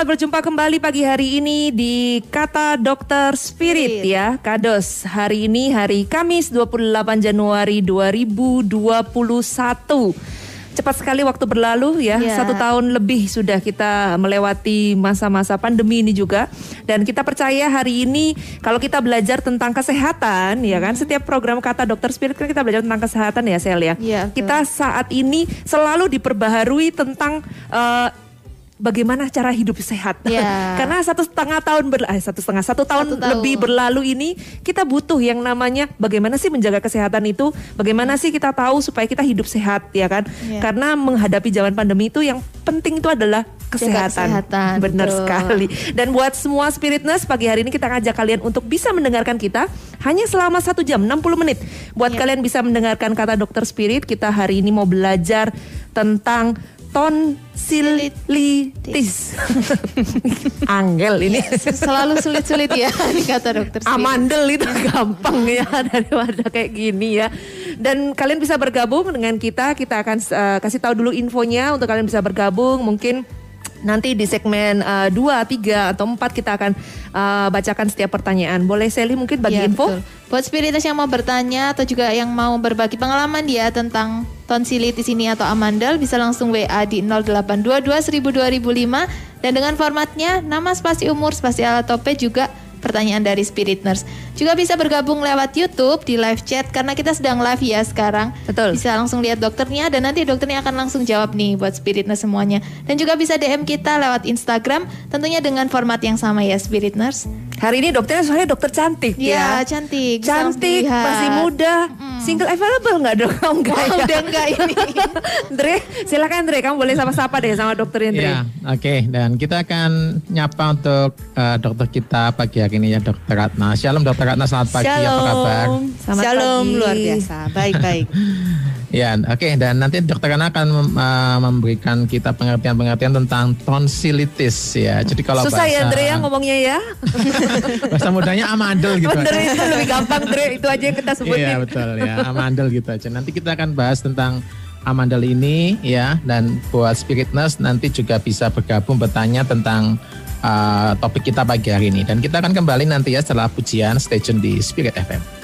selamat berjumpa kembali pagi hari ini di Kata Dokter Spirit ya, Kados. Hari ini hari Kamis 28 Januari 2021. Cepat sekali waktu berlalu ya, Ya. satu tahun lebih sudah kita melewati masa-masa pandemi ini juga. Dan kita percaya hari ini kalau kita belajar tentang kesehatan ya kan, setiap program Kata Dokter Spirit kan kita belajar tentang kesehatan ya Sel ya. Betul. Kita saat ini selalu diperbaharui tentang eh, bagaimana cara hidup sehat. Ya. Karena satu setengah tahun ber, eh, satu setengah satu tahun, Satu tahun. lebih berlalu ini kita butuh yang namanya bagaimana sih menjaga kesehatan itu, bagaimana sih kita tahu supaya kita hidup sehat ya kan? Ya. Karena menghadapi zaman pandemi itu yang penting itu adalah kesehatan. kesehatan, Benar betul. sekali. Dan buat semua spiritness pagi hari ini kita ngajak kalian untuk bisa mendengarkan kita hanya selama satu jam 60 menit. Buat Ya. kalian bisa mendengarkan kata dokter spirit, kita hari ini mau belajar tentang tonsilitis. Angel ini. Selalu sulit-sulit ya kata dokter. Amandel itu gampang ya daripada kayak gini ya. Dan kalian bisa bergabung dengan kita. Kita akan eh, kasih tahu dulu infonya untuk kalian bisa bergabung. Mungkin nanti di segmen 2, 3 atau 4 kita akan eh, bacakan setiap pertanyaan. Boleh Sally mungkin bagi Ya, info? betul. Buat spiritus yang mau bertanya atau juga yang mau berbagi pengalaman dia tentang tonsilitis ini atau amandel bisa langsung WA di 0822 1000 2005 dan dengan formatnya nama spasi umur spasi alat tope juga pertanyaan dari Spirit Nurse. Juga bisa bergabung lewat YouTube di live chat karena kita sedang live ya sekarang. Betul. Bisa langsung lihat dokternya dan nanti dokternya akan langsung jawab nih buat Spirit Nurse semuanya. Dan juga bisa DM kita lewat Instagram tentunya dengan format yang sama ya Spirit Nurse. Hari ini dokternya soalnya dokter cantik Iya, ya. cantik. Cantik, masih muda. Single available nggak dong? Oh, enggak Wah, ya? udah enggak ini. Dre, silakan Dre, kamu boleh sapa-sapa deh sama dokternya Dre. Ya, oke. Dan kita akan nyapa untuk eh, dokter kita pagi hari ini ya, Dokter Ratna. Shalom Dokter Ratna, selamat pagi. Apa kabar? Selamat Shalom pagi. luar biasa. Baik baik. Ya, oke. Dan nanti Dokter Ratna akan mem- eh, memberikan kita pengertian-pengertian tentang tonsilitis ya. Jadi kalau Susah ya bahasa, Dre ya ngomongnya ya. bahasa mudanya amandel gitu. Bener itu lebih gampang Dre, itu aja yang kita sebutin. Iya betul ya, amandel gitu aja. Nanti kita akan bahas tentang amandel ini ya dan buat spirit nurse nanti juga bisa bergabung bertanya tentang uh, topik kita pagi hari ini dan kita akan kembali nanti ya setelah pujian stay tune di Spirit FM.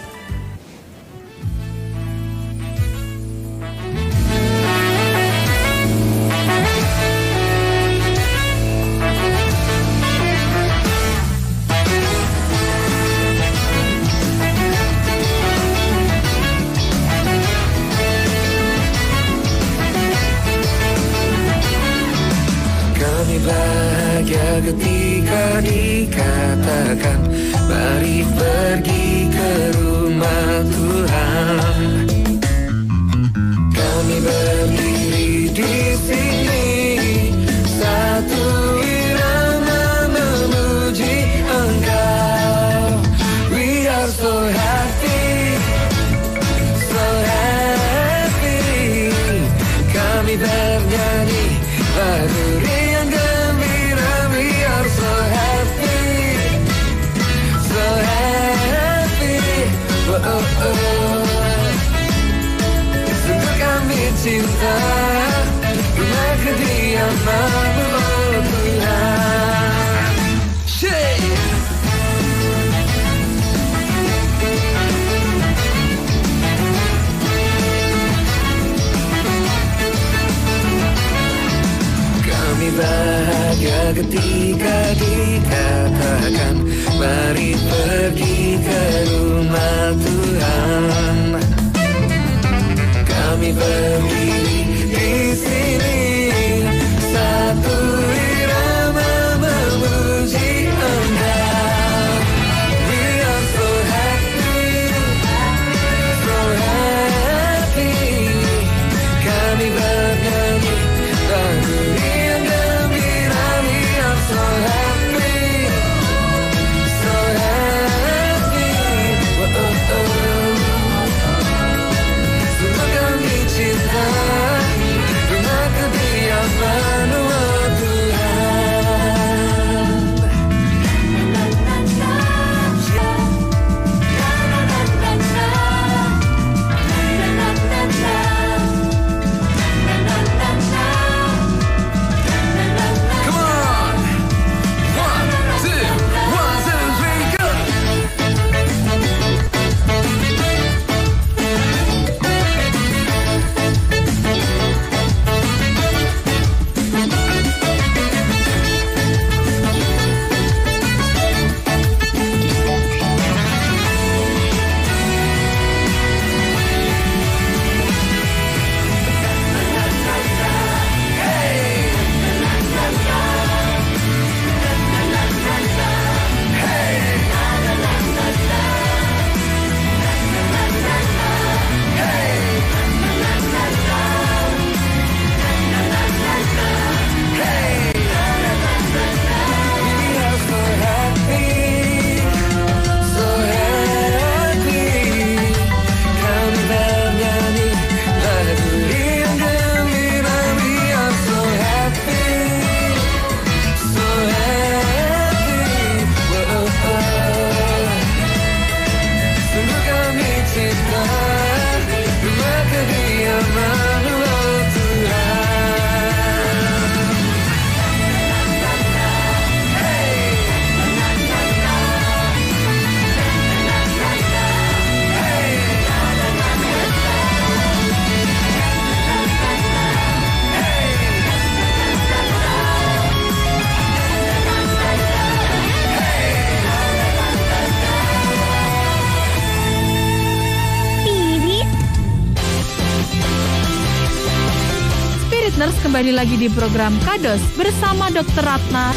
Kembali lagi di program Kados bersama Dr. Ratna.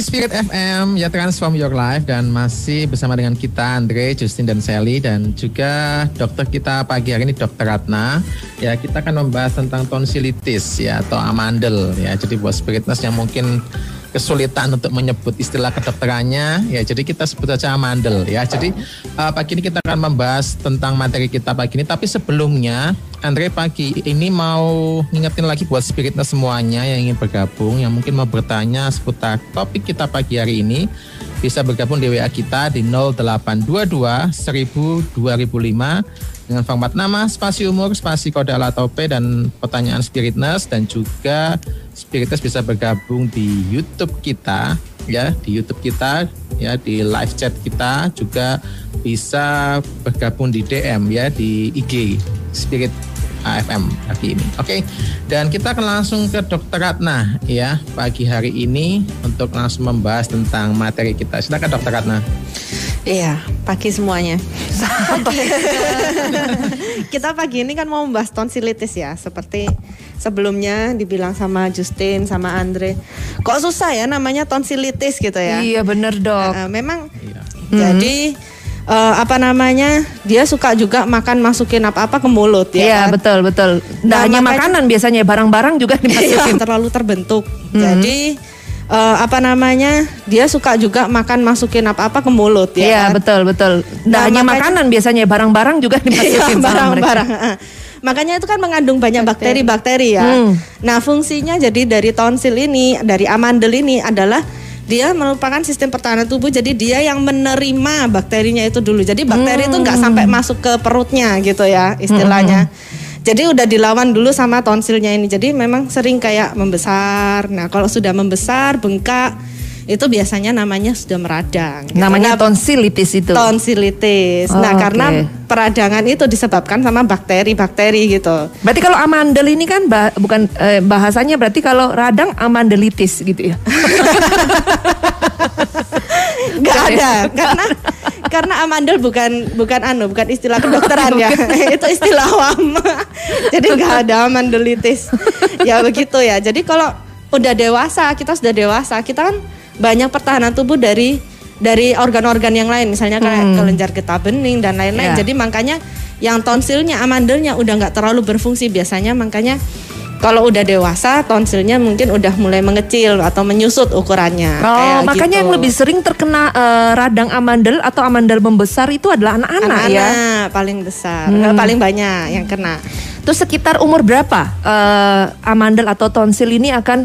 Di Spirit FM ya Transform Your Life dan masih bersama dengan kita Andre, Justin dan Sally dan juga dokter kita pagi hari ini Dokter Ratna. Ya kita akan membahas tentang tonsilitis ya atau amandel ya. Jadi buat spiritness yang mungkin kesulitan untuk menyebut istilah kedokterannya. Ya jadi kita sebut saja amandel ya. Jadi uh, pagi ini kita akan membahas tentang materi kita pagi ini. Tapi sebelumnya Andre pagi ini mau ngingetin lagi buat spiritness semuanya yang ingin bergabung yang mungkin mau bertanya seputar topik kita pagi hari ini bisa bergabung di WA kita di 0822 1000 2005 dengan format nama, spasi umur, spasi kode atau P dan pertanyaan spiritness dan juga spiritness bisa bergabung di YouTube kita ya di YouTube kita ya di live chat kita juga bisa bergabung di DM ya di IG Spirit AFM pagi ini. Oke. Dan kita akan langsung ke Dokter Ratna ya pagi hari ini untuk langsung membahas tentang materi kita. Silakan Dokter Ratna. Iya, pagi semuanya. Kita pagi ini kan mau membahas tonsilitis ya, seperti sebelumnya dibilang sama Justin sama Andre. Kok susah ya namanya tonsilitis gitu ya? Iya bener dok. Eh, memang Iya. jadi eh, apa namanya? Dia suka juga makan masukin apa-apa ke mulut ya. Iya kan? betul betul. Nggak Nah, hanya makanya- makanan biasanya barang-barang juga Iya, dimasukin. terlalu terbentuk. Jadi eh, apa namanya? Dia suka juga makan masukin apa-apa ke mulut ya. Iya kan? betul betul. Nggak Nah, hanya makanya- makanan biasanya barang-barang juga Iya, dimasukin mereka. barang-barang. Makanya itu kan mengandung banyak bakteri-bakteri ya. Hmm. Nah, fungsinya jadi dari tonsil ini, dari amandel ini adalah dia merupakan sistem pertahanan tubuh. Jadi dia yang menerima bakterinya itu dulu. Jadi bakteri itu nggak sampai Hmm. masuk ke perutnya gitu ya istilahnya. Jadi udah dilawan dulu sama tonsilnya ini. Jadi memang sering kayak membesar. Nah, kalau sudah membesar, bengkak, itu biasanya namanya sudah meradang. gitu. Namanya Nah, tonsilitis itu. tonsilitis. Oh, nah, oke. karena peradangan itu disebabkan sama bakteri-bakteri gitu. Berarti kalau amandel ini kan bah- bukan eh, bahasanya berarti kalau radang amandelitis gitu ya. Gak ada. Karena karena amandel bukan bukan anu bukan istilah kedokteran ya. Itu istilah awam. Jadi nggak ada amandelitis. Ya begitu ya. Jadi kalau udah dewasa kita sudah dewasa kita kan banyak pertahanan tubuh dari dari organ-organ yang lain. Misalnya kayak kelenjar getah bening dan lain-lain. Ya. jadi makanya yang tonsilnya amandelnya udah nggak terlalu berfungsi biasanya. Makanya kalau udah dewasa tonsilnya mungkin udah mulai mengecil atau menyusut ukurannya Oh, Kayak makanya gitu. yang lebih sering terkena eh, radang amandel atau amandel membesar itu adalah anak-anak ya. paling besar eh, paling banyak yang kena Terus sekitar umur berapa eh, amandel atau tonsil ini akan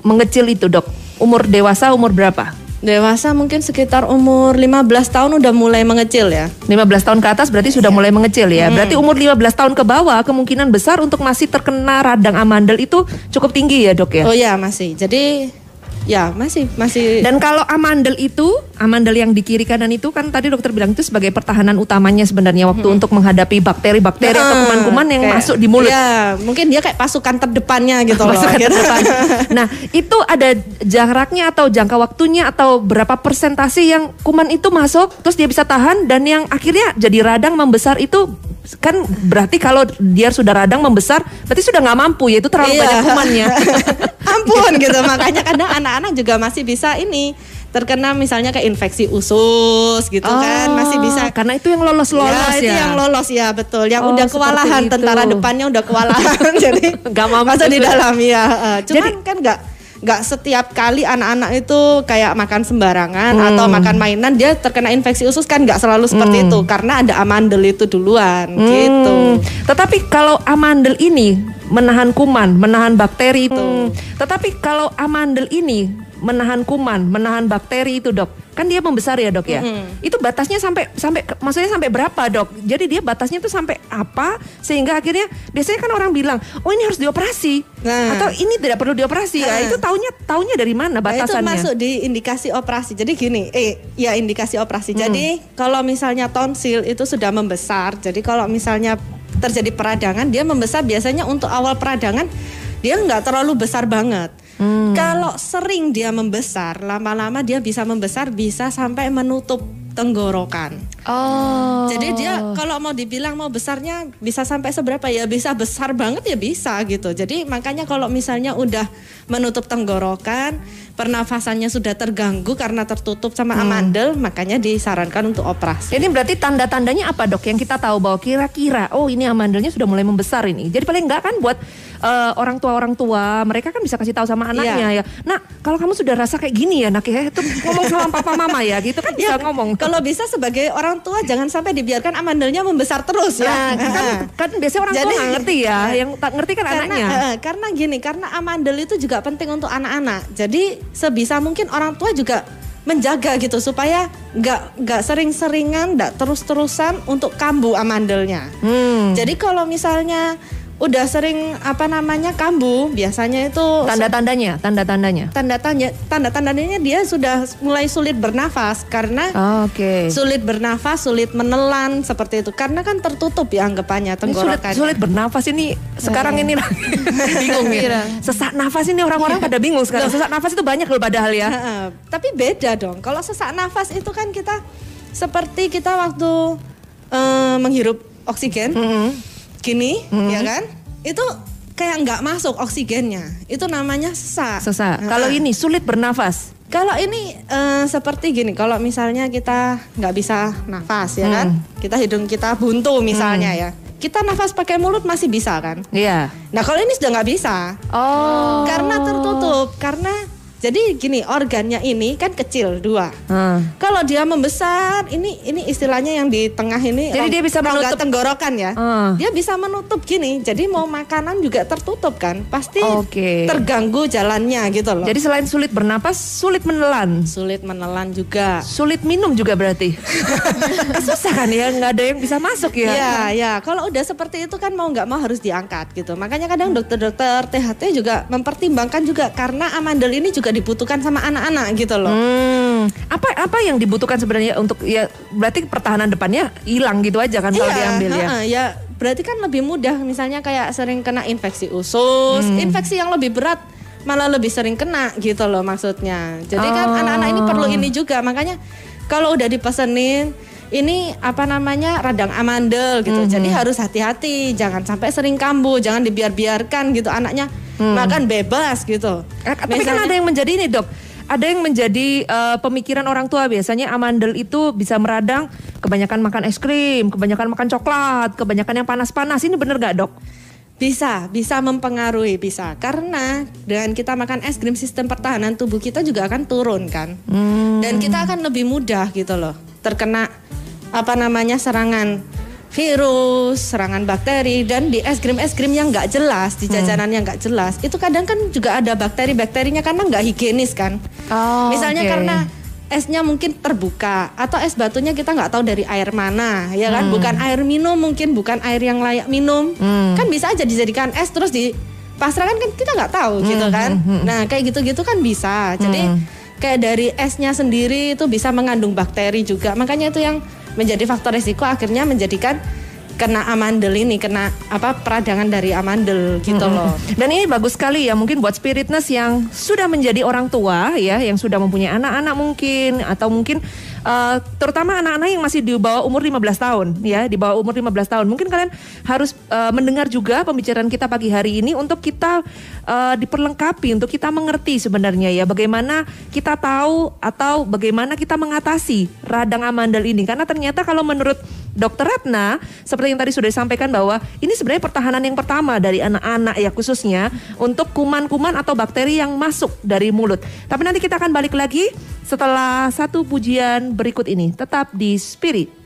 mengecil itu, Dok? Umur dewasa umur berapa? Dewasa mungkin sekitar umur 15 tahun udah mulai mengecil ya. 15 tahun ke atas berarti sudah mulai mengecil ya. Berarti umur 15 tahun ke bawah kemungkinan besar untuk masih terkena radang amandel itu cukup tinggi ya, Dok ya. oh ya masih. Jadi ya masih masih. Dan kalau amandel itu, amandel yang di kiri kanan itu kan tadi dokter bilang itu sebagai pertahanan utamanya sebenarnya waktu untuk menghadapi bakteri-bakteri atau Eh, kuman-kuman yang kayak- masuk di mulut. ya mungkin dia kayak pasukan terdepannya gitu loh Pasukan gitu. terdepan. Nah, itu ada jaraknya atau jangka waktunya atau berapa persentase yang kuman itu masuk terus dia bisa tahan dan yang akhirnya jadi radang membesar itu kan berarti kalau dia sudah radang membesar berarti sudah nggak mampu ya itu terlalu Iya. banyak kumannya. ampun gitu makanya kadang anak-anak juga masih bisa ini terkena misalnya kayak infeksi usus gitu kan masih bisa karena itu yang lolos-lolos ya. itu yang lolos ya betul. Yang Oh, udah kewalahan itu. tentara depannya udah kewalahan jadi Nggak mampu masuk di dalam ya. Eh, Cuman Jadi- kan nggak nggak setiap kali anak-anak itu kayak makan sembarangan Hmm. atau makan mainan dia terkena infeksi usus kan nggak selalu seperti itu karena ada amandel itu duluan gitu. Hmm, Tetapi kalau amandel ini menahan kuman, menahan bakteri itu. Tetapi kalau amandel ini menahan kuman, menahan bakteri itu dok. Kan dia membesar ya dok ya. Itu batasnya sampai sampai maksudnya sampai berapa dok? Jadi dia batasnya tuh sampai apa sehingga akhirnya biasanya kan orang bilang, oh ini harus dioperasi Nah. atau ini tidak perlu dioperasi. Nah, Nah. itu taunya taunya dari mana Nah, itu batasannya? masuk di indikasi operasi. Jadi gini, eh ya indikasi operasi. Hmm. Jadi kalau misalnya tonsil itu sudah membesar, jadi kalau misalnya terjadi peradangan, dia membesar biasanya untuk awal peradangan dia nggak terlalu besar banget. Hmm. Kalau sering dia membesar, lama-lama dia bisa membesar bisa sampai menutup tenggorokan. Oh. Jadi dia kalau mau dibilang mau besarnya bisa sampai seberapa ya bisa besar banget ya bisa gitu. Jadi makanya kalau misalnya udah menutup tenggorokan, pernafasannya sudah terganggu karena tertutup sama amandel, makanya disarankan untuk operasi. Ini berarti tanda-tandanya apa dok yang kita tahu bahwa kira-kira oh ini amandelnya sudah mulai membesar ini. Jadi paling enggak kan buat eh, orang tua orang tua mereka kan bisa kasih tahu sama anaknya ya. Nah kalau kamu sudah rasa kayak gini ya nak ya itu ngomong sama papa mama ya gitu kan bisa Ya, ngomong. Kalau bisa sebagai orang tua jangan sampai dibiarkan amandelnya membesar terus Nah, ya. kan, kan biasanya orang tua Jadi- nggak ngerti ya, yang tak ngerti kan karena anaknya. eh, karena gini karena amandel itu juga penting untuk anak-anak jadi sebisa mungkin orang tua juga menjaga gitu supaya nggak nggak sering-seringan nggak terus-terusan untuk kambuh amandelnya Hmm. jadi kalau misalnya udah sering apa namanya kambuh biasanya itu Tanda-tandanya, tanda-tandanya. tanda-tanda tanda-tandanya dia sudah mulai sulit bernafas karena Oke. sulit bernafas sulit menelan seperti itu karena kan tertutup ya anggapannya Ini sulit, sulit bernafas ini sekarang ini bingung ya. Sesak nafas ini orang-orang pada bingung sekarang. Sesak nafas itu banyak loh padahal ya. Tapi beda dong. Kalau sesak nafas itu kan kita seperti kita waktu eh, menghirup oksigen, gini, ya kan? Itu kayak nggak masuk oksigennya. Itu namanya sesak. Sesak. Heeh. Kalau ini sulit bernafas. Kalau ini eh, seperti gini, kalau misalnya kita nggak bisa nafas ya kan, kita hidung kita buntu misalnya ya, kita nafas pakai mulut masih bisa kan? Iya. Nah kalau ini sudah nggak bisa, Oh. karena tertutup, karena jadi gini organnya ini kan kecil dua. Hmm. Kalau dia membesar, ini ini istilahnya yang di tengah ini. Jadi dia bisa menutup- tenggorokan ya. Ah. Dia bisa menutup gini. Jadi mau makanan juga tertutup kan, pasti Oke. terganggu jalannya gitu loh. Jadi selain sulit bernapas, sulit menelan. sulit menelan juga. Sulit minum juga berarti. Susah kan ya, nggak ada yang bisa masuk ya. Iya, ya. Kalau udah seperti itu kan mau nggak mau harus diangkat gitu. Makanya kadang dokter-dokter THT juga mempertimbangkan juga karena amandel ini juga dibutuhkan sama anak-anak gitu loh. Hmm, apa apa yang dibutuhkan sebenarnya untuk ya berarti pertahanan depannya hilang gitu aja kan kalau diambil ya. heeh, ya berarti kan lebih mudah misalnya kayak sering kena infeksi usus, Hmm. infeksi yang lebih berat malah lebih sering kena gitu loh maksudnya. Jadi kan Oh. anak-anak ini perlu ini juga makanya kalau udah dipesenin ini apa namanya radang amandel gitu. Hmm. Jadi harus hati-hati, jangan sampai sering kambuh, jangan dibiar-biarkan gitu anaknya makan bebas gitu. Eh, Tapi kan Misalnya- ada yang menjadi ini dok, ada yang menjadi eh, pemikiran orang tua biasanya amandel itu bisa meradang kebanyakan makan es krim, kebanyakan makan coklat, kebanyakan yang panas-panas. Ini bener gak dok? Bisa, bisa mempengaruhi, bisa. Karena dengan kita makan es krim sistem pertahanan tubuh kita juga akan turun kan. Dan kita akan lebih mudah gitu loh terkena apa namanya serangan virus, serangan bakteri dan di es krim es krim yang nggak jelas, di jajanan yang nggak jelas, itu kadang kan juga ada bakteri-bakterinya karena nggak higienis kan. Oh, Misalnya oke. karena esnya mungkin terbuka atau es batunya kita nggak tahu dari air mana ya kan? Bukan air minum mungkin bukan air yang layak minum. Kan bisa aja dijadikan es terus di pasrahkan kan kita nggak tahu gitu kan? nah kayak gitu-gitu kan bisa. Jadi kayak dari esnya sendiri itu bisa mengandung bakteri juga. Makanya itu yang menjadi faktor risiko akhirnya menjadikan kena amandel ini kena apa peradangan dari amandel gitu loh. Dan ini bagus sekali ya mungkin buat spiritness yang sudah menjadi orang tua ya, yang sudah mempunyai anak-anak mungkin atau mungkin eh, terutama anak-anak yang masih di bawah umur 15 tahun ya, di bawah umur 15 tahun. Mungkin kalian harus eh, mendengar juga pembicaraan kita pagi hari ini untuk kita eh, diperlengkapi, untuk kita mengerti sebenarnya ya bagaimana kita tahu atau bagaimana kita mengatasi radang amandel ini karena ternyata kalau menurut Dokter Ratna, seperti yang tadi sudah disampaikan bahwa ini sebenarnya pertahanan yang pertama dari anak-anak ya khususnya untuk kuman-kuman atau bakteri yang masuk dari mulut. Tapi nanti kita akan balik lagi setelah satu pujian berikut ini. Tetap di Spirit.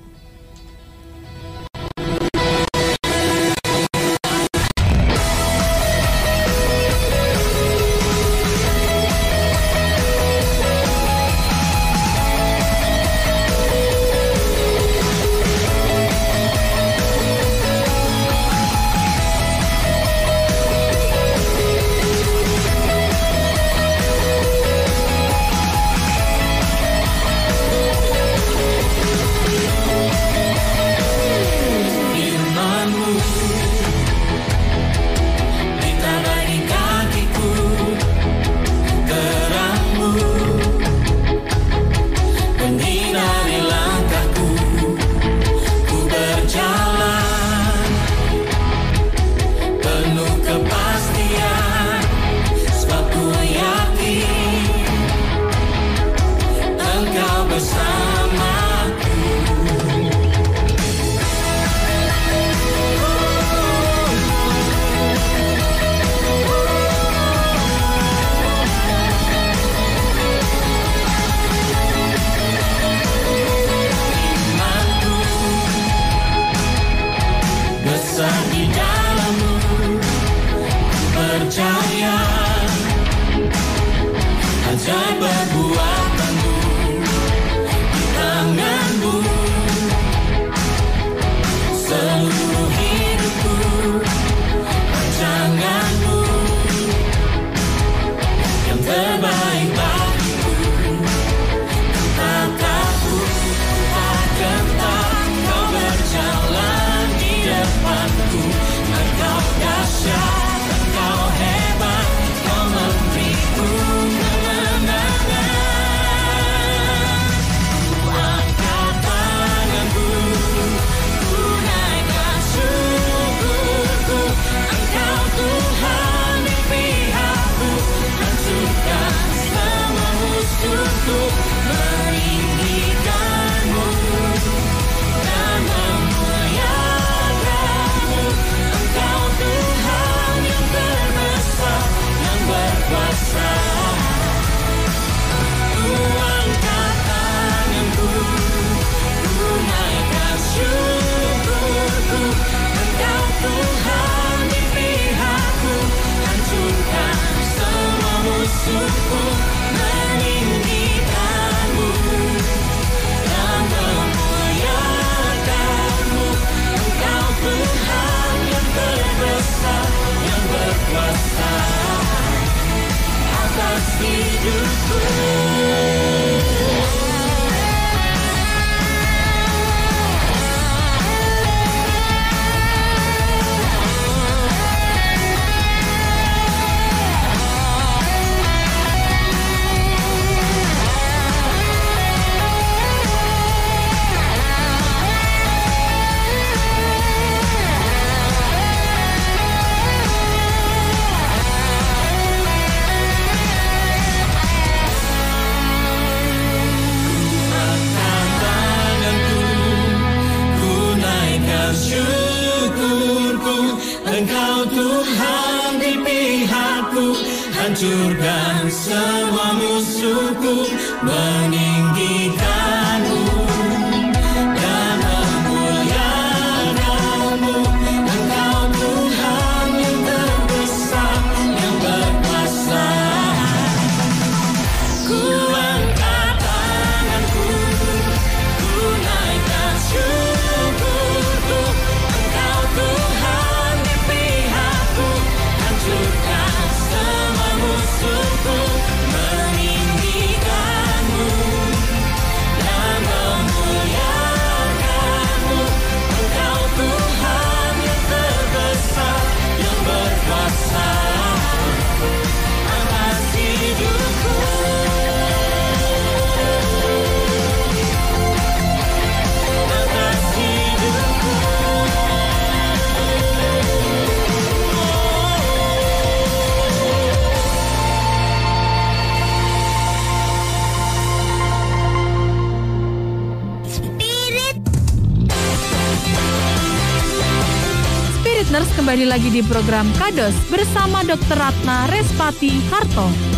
Nurse kembali lagi di program Kados bersama Dr. Ratna Respati Harto.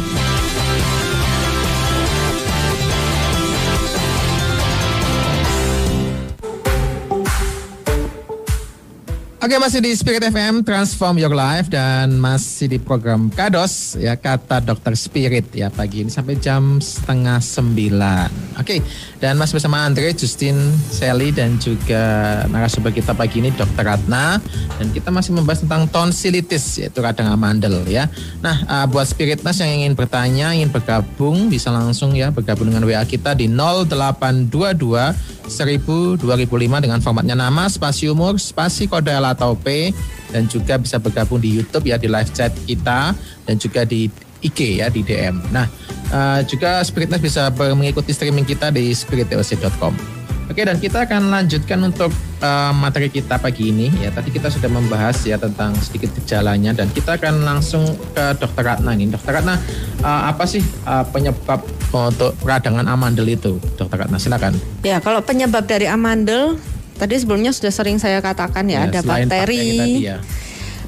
Oke masih di Spirit FM Transform Your Life dan masih di program Kados ya kata Dokter Spirit ya pagi ini sampai jam setengah sembilan. Oke dan masih bersama Andre, Justin, Sally dan juga narasumber kita pagi ini Dokter Ratna dan kita masih membahas tentang tonsilitis yaitu radang amandel ya. Nah uh, buat Spiritness yang ingin bertanya, ingin bergabung bisa langsung ya bergabung dengan WA kita di 0822 1000 2005 dengan formatnya nama, spasi umur, spasi kode L atau P dan juga bisa bergabung di YouTube ya di live chat kita dan juga di IG ya di DM. Nah, eh, juga Spiritness bisa mengikuti streaming kita di spiritoc.com. Oke dan kita akan lanjutkan untuk eh, materi kita pagi ini ya. Tadi kita sudah membahas ya tentang sedikit gejalanya dan kita akan langsung ke Dokter Ratna ini. Dokter Ratna, eh, apa sih eh, penyebab untuk peradangan amandel itu, Dokter Ratna? Silakan. Ya, kalau penyebab dari amandel tadi sebelumnya sudah sering saya katakan ya, ada selain bakteri. tadi ya.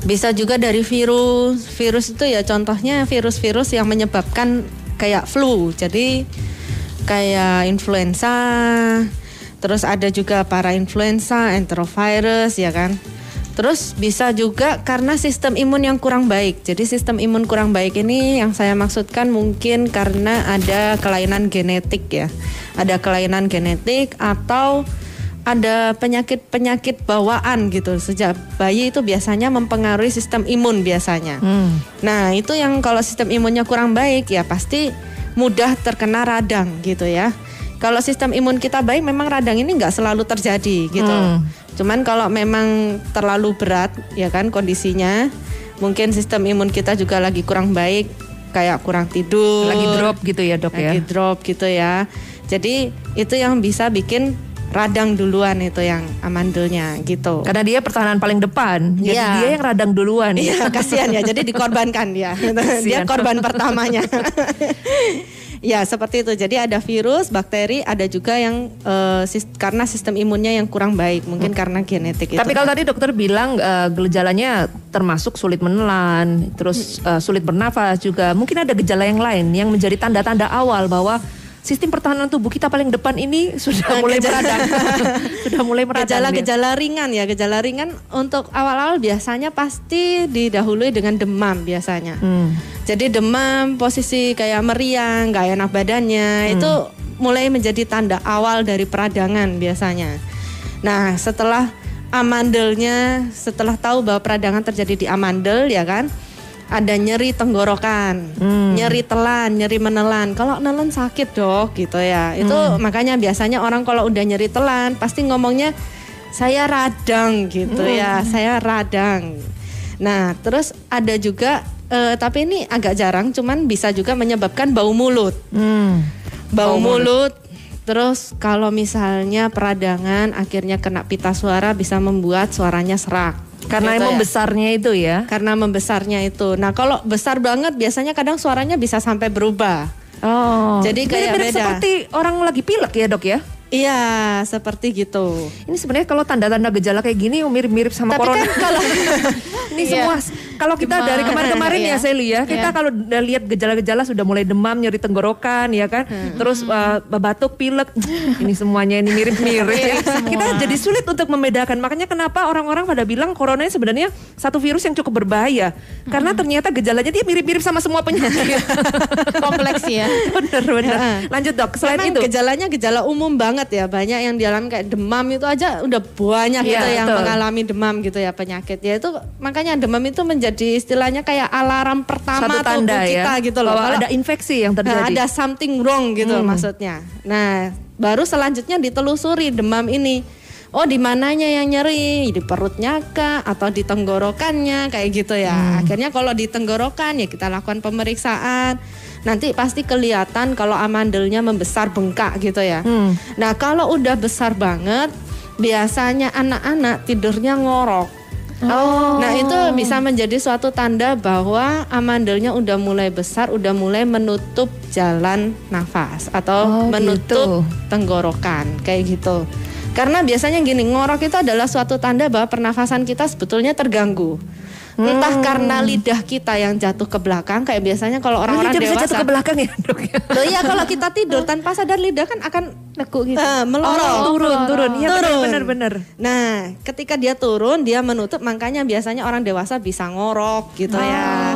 Bisa juga dari virus. Virus itu ya contohnya virus-virus yang menyebabkan kayak flu. Jadi kayak influenza. Terus ada juga para influenza, enterovirus ya kan. Terus bisa juga karena sistem imun yang kurang baik. Jadi sistem imun kurang baik ini yang saya maksudkan mungkin karena ada kelainan genetik ya. Ada kelainan genetik atau ada penyakit-penyakit bawaan gitu. Sejak bayi itu biasanya mempengaruhi sistem imun biasanya. Hmm. Nah, itu yang kalau sistem imunnya kurang baik ya pasti mudah terkena radang gitu ya. Kalau sistem imun kita baik memang radang ini nggak selalu terjadi gitu. Hmm. Cuman kalau memang terlalu berat ya kan kondisinya, mungkin sistem imun kita juga lagi kurang baik, kayak kurang tidur, Lagi drop gitu ya dok ya. lagi drop gitu ya. Jadi itu yang bisa bikin radang duluan itu yang amandelnya gitu. Karena dia pertahanan paling depan, jadi Iya. dia yang radang duluan. Iya, kasihan ya. Jadi dikorbankan dia. dia korban pertamanya. ya, seperti itu. Jadi ada virus, bakteri, ada juga yang eh, sis- karena sistem imunnya yang kurang baik, mungkin karena genetik itu. Tapi kalau tadi dokter bilang eh, gejalanya termasuk sulit menelan, terus eh, sulit bernafas juga. Mungkin ada gejala yang lain yang menjadi tanda-tanda awal bahwa sistem pertahanan tubuh kita paling depan ini sudah Nah, mulai gejala- meradang. sudah mulai meradang. Gejala-gejala ringan ya, gejala ringan untuk awal-awal biasanya pasti didahului dengan demam biasanya. Hmm. Jadi demam, posisi kayak meriang, nggak enak badannya, itu mulai menjadi tanda awal dari peradangan biasanya. Nah, setelah amandelnya, setelah tahu bahwa peradangan terjadi di amandel ya kan, ada nyeri tenggorokan, nyeri telan, nyeri menelan. Kalau nelen sakit dok, gitu ya. Itu makanya biasanya orang kalau udah nyeri telan pasti ngomongnya saya radang gitu ya, saya radang. Nah, terus ada juga eh, tapi ini agak jarang, cuman bisa juga menyebabkan bau mulut. Hmm. Bau, mulut. Terus kalau misalnya peradangan akhirnya kena pita suara bisa membuat suaranya serak. Karena Gitu emang ya. besarnya itu ya. Karena membesarnya itu. Nah, kalau besar banget biasanya kadang suaranya bisa sampai berubah. Oh. Jadi kayak beda. seperti orang lagi pilek ya dok ya. Iya, seperti gitu. Ini sebenarnya kalau tanda-tanda gejala kayak gini mirip-mirip sama Tapi corona. kan kalau ini semua kalau kita Demam. dari kemarin-kemarin ya Iya. Seli ya, kita Iya. kalau udah lihat gejala-gejala sudah mulai demam, nyeri tenggorokan ya kan. Terus uh, batuk, pilek. ini semuanya ini mirip-mirip. kita jadi sulit untuk membedakan. Makanya kenapa orang-orang pada bilang corona ini sebenarnya satu virus yang cukup berbahaya. Karena ternyata gejalanya dia mirip-mirip sama semua penyakit. Kompleks ya. bener bener. Lanjut dok. Selain Memang itu. gejalanya gejala umum banget ya. Banyak yang dialami kayak demam itu aja udah banyak Iya, gitu yang betul. mengalami demam gitu ya penyakit. Ya itu makanya demam itu menjadi istilahnya kayak alarm pertama satu tanda tubuh ya kita gitu loh. bahwa Kalau- ada infeksi yang terjadi. ada something wrong gitu Hmm. maksudnya. Nah, baru selanjutnya ditelusuri demam ini. Oh, di mananya yang nyeri? Di perutnya kah atau di tenggorokannya kayak gitu ya. Hmm. Akhirnya kalau di tenggorokan ya kita lakukan pemeriksaan. Nanti pasti kelihatan kalau amandelnya membesar bengkak gitu ya. Hmm. Nah, kalau udah besar banget biasanya anak-anak tidurnya ngorok. Oh. Nah itu bisa menjadi suatu tanda bahwa amandelnya udah mulai besar, udah mulai menutup jalan nafas atau Oh, menutup gitu. tenggorokan kayak gitu. Karena biasanya gini ngorok itu adalah suatu tanda bahwa pernafasan kita sebetulnya terganggu. Entah Hmm. karena lidah kita yang jatuh ke belakang kayak biasanya kalau orang-orang Lidah bisa dewasa. jatuh ke belakang ya dok ya. Loh iya kalau kita tidur tanpa sadar lidah kan akan Nekuk gitu. eh, melorot. Oh, turun, turun. Iya Turun. benar, benar. Nah, ketika dia turun, dia menutup, makanya biasanya orang dewasa bisa ngorok gitu ya.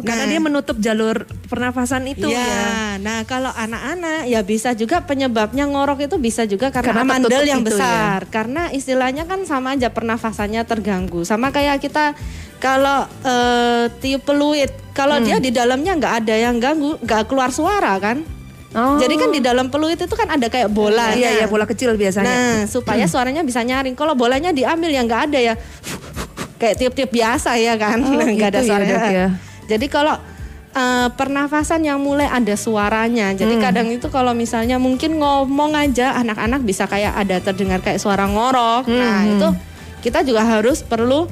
Oh, karena Nah. dia menutup jalur pernafasan itu Iya. ya. Nah, kalau anak-anak ya bisa juga penyebabnya ngorok itu bisa juga karena, Karena amandel tertutup yang itu ya. besar. Karena istilahnya kan sama aja pernafasannya terganggu. Sama kayak kita kalau eh, tiup peluit, kalau Hmm. dia di dalamnya nggak ada yang ganggu, nggak keluar suara kan? Oh. Jadi kan di dalam peluit itu kan ada kayak bola. Iya, iya bola kecil biasanya. Nah, supaya suaranya bisa nyaring. Kalau bolanya diambil yang nggak ada ya kayak tiup-tiup biasa ya kan, Oh, nggak ada gitu ya, suaranya. Dok, ya. Jadi kalau eh, pernafasan yang mulai ada suaranya. Jadi Hmm. kadang itu kalau misalnya mungkin ngomong aja anak-anak bisa kayak ada terdengar kayak suara ngorok. Nah, Hmm. itu kita juga harus perlu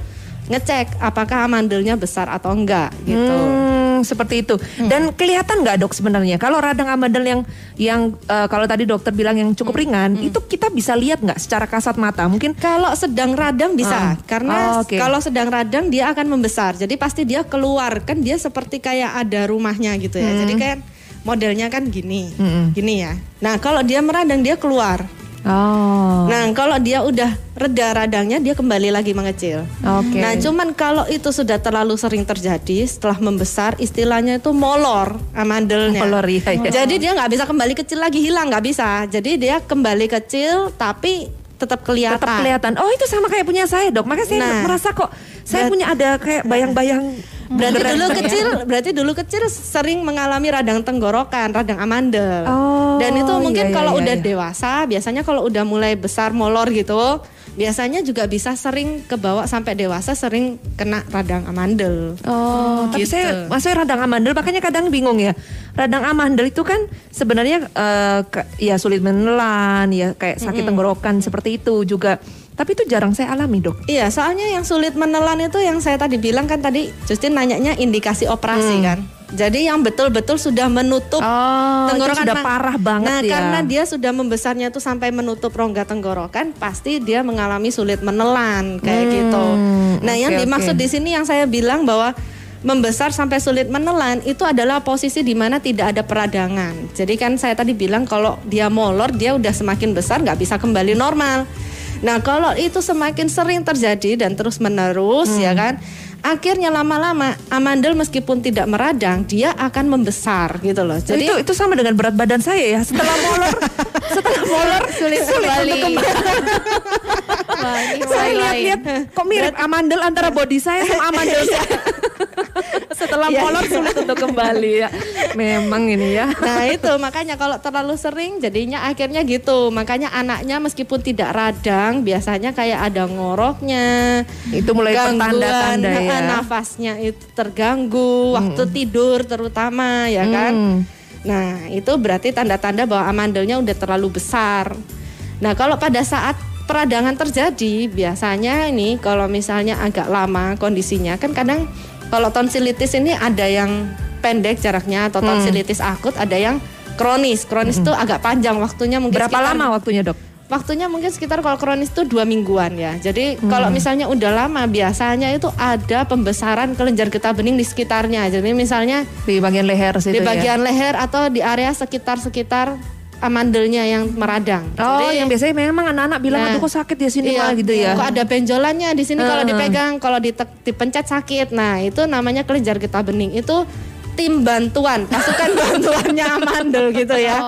ngecek apakah amandelnya besar atau enggak gitu. Hmm, seperti itu. Dan kelihatan nggak dok sebenarnya kalau radang amandel yang yang eh, kalau tadi dokter bilang yang cukup Hmm. ringan, itu kita bisa lihat nggak secara kasat mata? Mungkin Kalau sedang radang bisa, Ah. karena Oh, oke. kalau sedang radang dia akan membesar. Jadi pasti dia keluar kan dia seperti kayak ada rumahnya gitu ya. Jadi kan modelnya kan gini, Mm-mm. gini ya. Nah kalau dia meradang dia keluar. Oh. Nah, kalau dia udah reda radangnya, dia kembali lagi mengecil. Oke. Nah, cuman kalau itu sudah terlalu sering terjadi, setelah membesar, istilahnya itu molor amandelnya. Molor, iya, iya. Jadi dia nggak bisa kembali kecil lagi, hilang nggak bisa. Jadi dia kembali kecil, tapi tetap kelihatan. tetap kelihatan. Oh itu sama kayak punya saya dok. Makanya saya Nah. merasa kok saya Berat- punya ada kayak bayang-bayang. Berarti dulu kecil, berarti dulu kecil sering mengalami radang tenggorokan, radang amandel. Oh, Dan itu mungkin iya, iya, kalau iya, udah iya. dewasa, biasanya kalau udah mulai besar molor gitu, biasanya juga bisa sering kebawa sampai dewasa sering kena radang amandel. Oh, tapi Gitu. saya maksudnya radang amandel makanya kadang bingung ya. Radang amandel itu kan sebenarnya ke- ya sulit menelan, ya kayak sakit tenggorokan seperti itu juga. Tapi itu jarang saya alami, Dok. Iya, soalnya yang sulit menelan itu yang saya tadi bilang kan tadi Justin nanyanya indikasi operasi kan. Jadi yang betul-betul sudah menutup Oh, tenggorokan sudah parah banget nah, ya. karena dia sudah membesarnya itu sampai menutup rongga tenggorokan, pasti dia mengalami sulit menelan kayak Hmm, gitu. Nah, yang oke, dimaksud oke. di sini yang saya bilang bahwa membesar sampai sulit menelan itu adalah posisi di mana tidak ada peradangan. Jadi kan saya tadi bilang kalau dia molor dia udah semakin besar nggak bisa kembali normal. Nah kalau itu semakin sering terjadi dan terus menerus ya Hmm. kan, akhirnya lama-lama amandel meskipun tidak meradang dia akan membesar gitu loh. Jadi itu itu sama dengan berat badan saya ya. Setelah molor, setelah molor sulit, kembali. untuk kembali. Wah, ini saya lihat-lihat kok mirip amandel antara body saya sama amandel saya. Setelah Iya, molor sulit untuk kembali ya. Memang ini ya. Nah itu makanya kalau terlalu sering jadinya akhirnya gitu. Makanya anaknya meskipun tidak radang biasanya kayak ada ngoroknya. Itu mulai pertanda-tanda gangguan, ya. Nafasnya itu terganggu waktu tidur terutama ya kan. Hmm. Nah itu berarti tanda-tanda bahwa amandelnya udah terlalu besar. Nah kalau pada saat peradangan terjadi biasanya ini kalau misalnya agak lama kondisinya kan kadang kalau tonsilitis ini ada yang pendek jaraknya atau Hmm. tonsilitis akut ada yang kronis kronis itu agak panjang waktunya mungkin Berapa sekitar- lama waktunya dok? Waktunya mungkin sekitar kalau kronis itu dua mingguan ya. Jadi Hmm. kalau misalnya udah lama biasanya itu ada pembesaran kelenjar getah bening di sekitarnya. Jadi misalnya Di bagian leher situ di ya? bagian leher atau di area sekitar-sekitar amandelnya yang meradang. Oh, Jadi- yang biasanya memang anak-anak bilang Nah, aduh kok sakit ya sini Iya, malah gitu ya. Kok ada benjolannya di sini kalau Heeh. dipegang, kalau dipencet sakit. Nah, itu namanya kelenjar getah bening. Itu tim bantuan, pasukan bantuannya amandel gitu ya.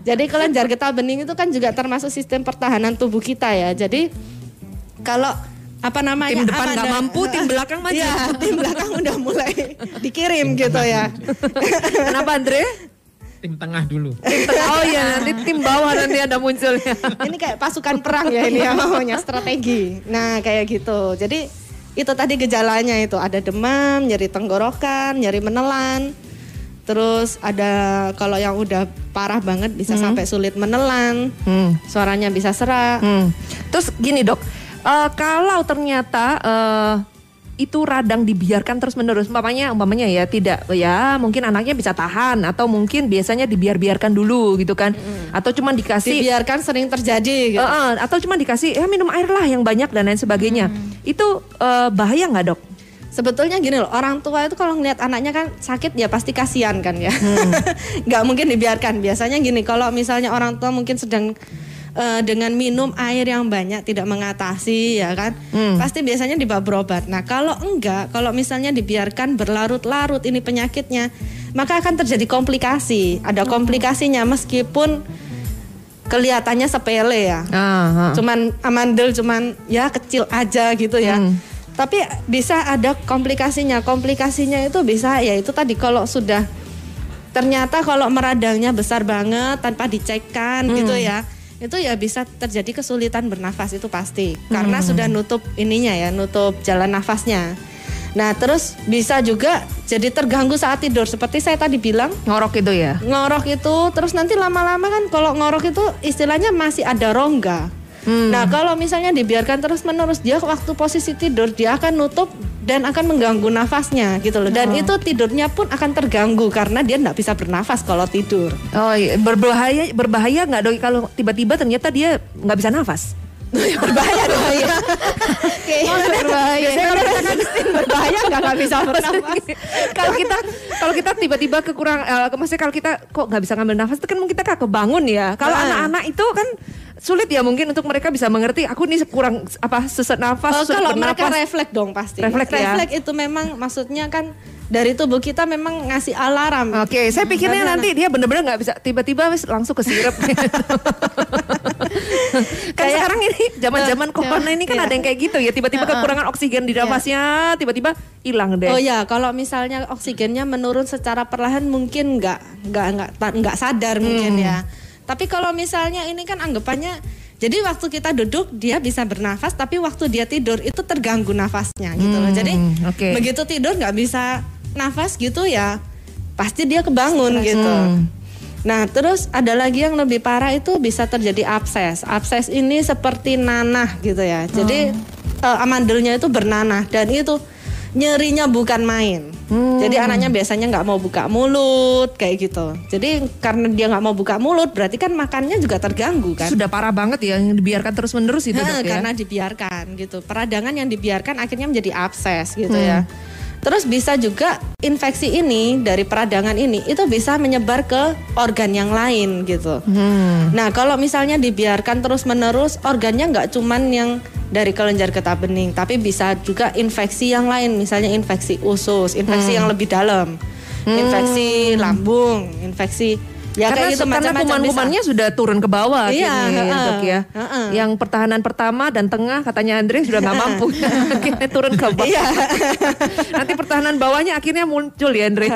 Jadi kelenjar getah bening itu kan juga termasuk sistem pertahanan tubuh kita ya. Jadi kalau apa namanya Tim depan nggak mampu, tim belakang maju. Iya, tim belakang udah mulai dikirim gitu ya. Kenapa Andre? Tim tengah dulu. oh iya nanti tim bawah nanti ada munculnya. ini kayak pasukan perang ya ini ya maunya strategi. Nah kayak gitu. Jadi itu tadi gejalanya itu ada demam, nyeri tenggorokan, nyeri menelan. Terus ada kalau yang udah parah banget bisa sampai sulit menelan, Hmm. suaranya bisa serak. Hmm. Terus gini dok, eh, kalau ternyata eh, itu radang dibiarkan terus menerus, umpamanya umpamanya ya tidak ya mungkin anaknya bisa tahan atau mungkin biasanya dibiar-biarkan dulu gitu kan, atau cuma dikasih Dibiarkan sering terjadi gitu. Eh, eh, atau cuma dikasih ya minum air lah yang banyak dan lain sebagainya. Itu eh, bahaya nggak dok? Sebetulnya gini loh, orang tua itu kalau ngeliat anaknya kan sakit ya pasti kasihan kan ya. Nggak mungkin dibiarkan. Biasanya gini, kalau misalnya orang tua mungkin sedang eh, dengan minum air yang banyak tidak mengatasi ya kan, pasti biasanya dibawa berobat. Nah kalau enggak, kalau misalnya dibiarkan berlarut-larut ini penyakitnya, maka akan terjadi komplikasi. Ada komplikasinya meskipun kelihatannya sepele ya Ah, ah. cuman amandel cuman ya kecil aja gitu ya. Hmm. Tapi bisa ada komplikasinya. Komplikasinya itu bisa ya itu tadi kalau sudah ternyata kalau meradangnya besar banget tanpa dicekkan Hmm. gitu ya. Itu ya bisa terjadi kesulitan bernafas itu pasti. Hmm. Karena sudah nutup ininya ya, nutup jalan nafasnya. Nah, terus bisa juga jadi terganggu saat tidur seperti saya tadi bilang Ngorok itu ya? ngorok itu terus nanti lama-lama kan kalau ngorok itu istilahnya masih ada rongga. Hmm. Nah kalau misalnya dibiarkan terus menerus dia waktu posisi tidur dia akan nutup dan akan mengganggu nafasnya gitu loh. Dan itu tidurnya pun akan terganggu karena dia nggak bisa bernafas kalau tidur. Oh iya, berbahaya berbahaya nggak dok kalau tiba-tiba ternyata dia nggak bisa nafas? Berbahaya dong ya. Kayaknya berbahaya. Biasanya kalau kita kan berbahaya nggak nggak bisa bernafas. kalau kita kalau kita tiba-tiba kekurang, eh, maksudnya kalau kita kok nggak bisa ngambil nafas itu kan mungkin kita kebangun ya. Kalau Ah. anak-anak itu kan sulit ya mungkin untuk mereka bisa mengerti aku nih kurang apa sesak nafas, Oh, kalau mereka bernafas. refleks dong pasti. Refleks ya? Refleks itu memang maksudnya kan dari tubuh kita memang ngasih alarm. Oke, saya pikirnya nanti dia bener-bener nggak bisa tiba-tiba langsung ke sirup. kan Kayak- sekarang ini zaman-zaman corona ini kan Iya. ada yang kayak gitu ya, tiba-tiba kekurangan oksigen di nafasnya, tiba-tiba hilang deh. Oh ya, kalau misalnya oksigennya menurun secara perlahan mungkin nggak nggak nggak nggak sadar mungkin Hmm. ya. Tapi kalau misalnya ini kan anggapannya jadi waktu kita duduk dia bisa bernafas tapi waktu dia tidur itu terganggu nafasnya gitu loh. Jadi Hmm, oke. begitu tidur nggak bisa nafas gitu ya pasti dia kebangun gitu. Hmm. Nah, terus ada lagi yang lebih parah itu bisa terjadi abses. Abses ini seperti nanah gitu ya. Jadi eh, amandelnya itu bernanah dan itu nyerinya bukan main. Jadi anaknya biasanya nggak mau buka mulut kayak gitu. Jadi karena dia nggak mau buka mulut, berarti kan makannya juga terganggu kan. Sudah parah banget ya yang dibiarkan terus-menerus itu Heeh, dok ya. karena dibiarkan gitu. Peradangan yang dibiarkan akhirnya menjadi abses gitu ya. Terus bisa juga infeksi ini dari peradangan ini itu bisa menyebar ke organ yang lain gitu. Hmm. Nah kalau misalnya dibiarkan terus menerus organnya nggak cuman yang dari kelenjar getah bening, tapi bisa juga infeksi yang lain, misalnya infeksi usus, infeksi Hmm. yang lebih dalam, infeksi lambung, infeksi ya karena kayak gitu karena kuman-kumannya sudah turun ke bawah Iya, ya, heeh, dok ya. heeh. Yang pertahanan pertama dan tengah katanya Andre sudah nggak mampu, akhirnya turun ke bawah. Iya. Nanti pertahanan bawahnya akhirnya muncul ya Andre.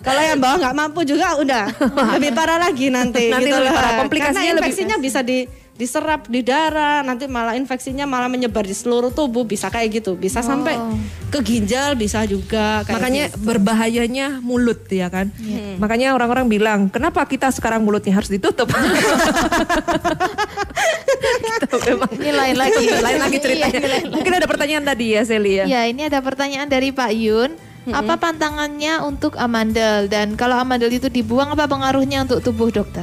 Kalau yang bawah nggak mampu juga udah lebih parah lagi nanti. Nanti gitu lebih parah, komplikasinya Karena lebih- infeksinya bisa di diserap di darah, nanti malah infeksinya malah menyebar di seluruh tubuh, bisa kayak gitu, bisa sampai ke ginjal, bisa juga. Kayak Makanya gitu. berbahayanya mulut ya kan. Makanya orang-orang bilang, kenapa kita sekarang mulutnya harus ditutup? Kita memang Ini lain lagi. lain lagi ceritanya. Iya, ini lain lagi. Mungkin ada pertanyaan tadi ya Seli ya. Ya, ini ada pertanyaan dari Pak Yun. Apa pantangannya untuk amandel dan kalau amandel itu dibuang apa pengaruhnya untuk tubuh dokter?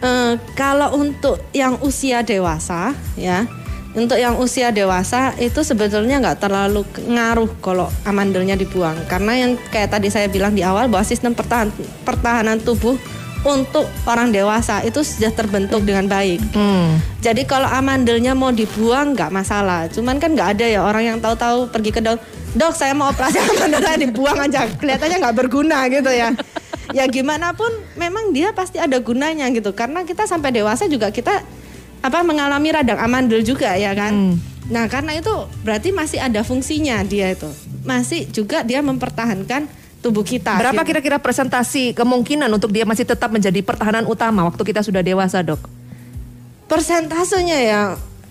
Eh, kalau untuk yang usia dewasa ya untuk yang usia dewasa itu sebetulnya nggak terlalu ngaruh kalau amandelnya dibuang karena yang kayak tadi saya bilang di awal bahwa sistem pertahan- pertahanan tubuh untuk orang dewasa itu sudah terbentuk dengan baik. Hmm. Jadi kalau amandelnya mau dibuang nggak masalah. Cuman kan nggak ada ya orang yang tahu-tahu pergi ke dok, dok saya mau operasi amandelnya dibuang aja. Kelihatannya nggak berguna gitu ya. Ya gimana pun memang dia pasti ada gunanya gitu. Karena kita sampai dewasa juga kita apa mengalami radang amandel juga ya kan. Nah karena itu berarti masih ada fungsinya dia itu. Masih juga dia mempertahankan tubuh kita. Berapa gitu. kira-kira presentasi kemungkinan untuk dia masih tetap menjadi pertahanan utama waktu kita sudah dewasa dok? Persentasenya ya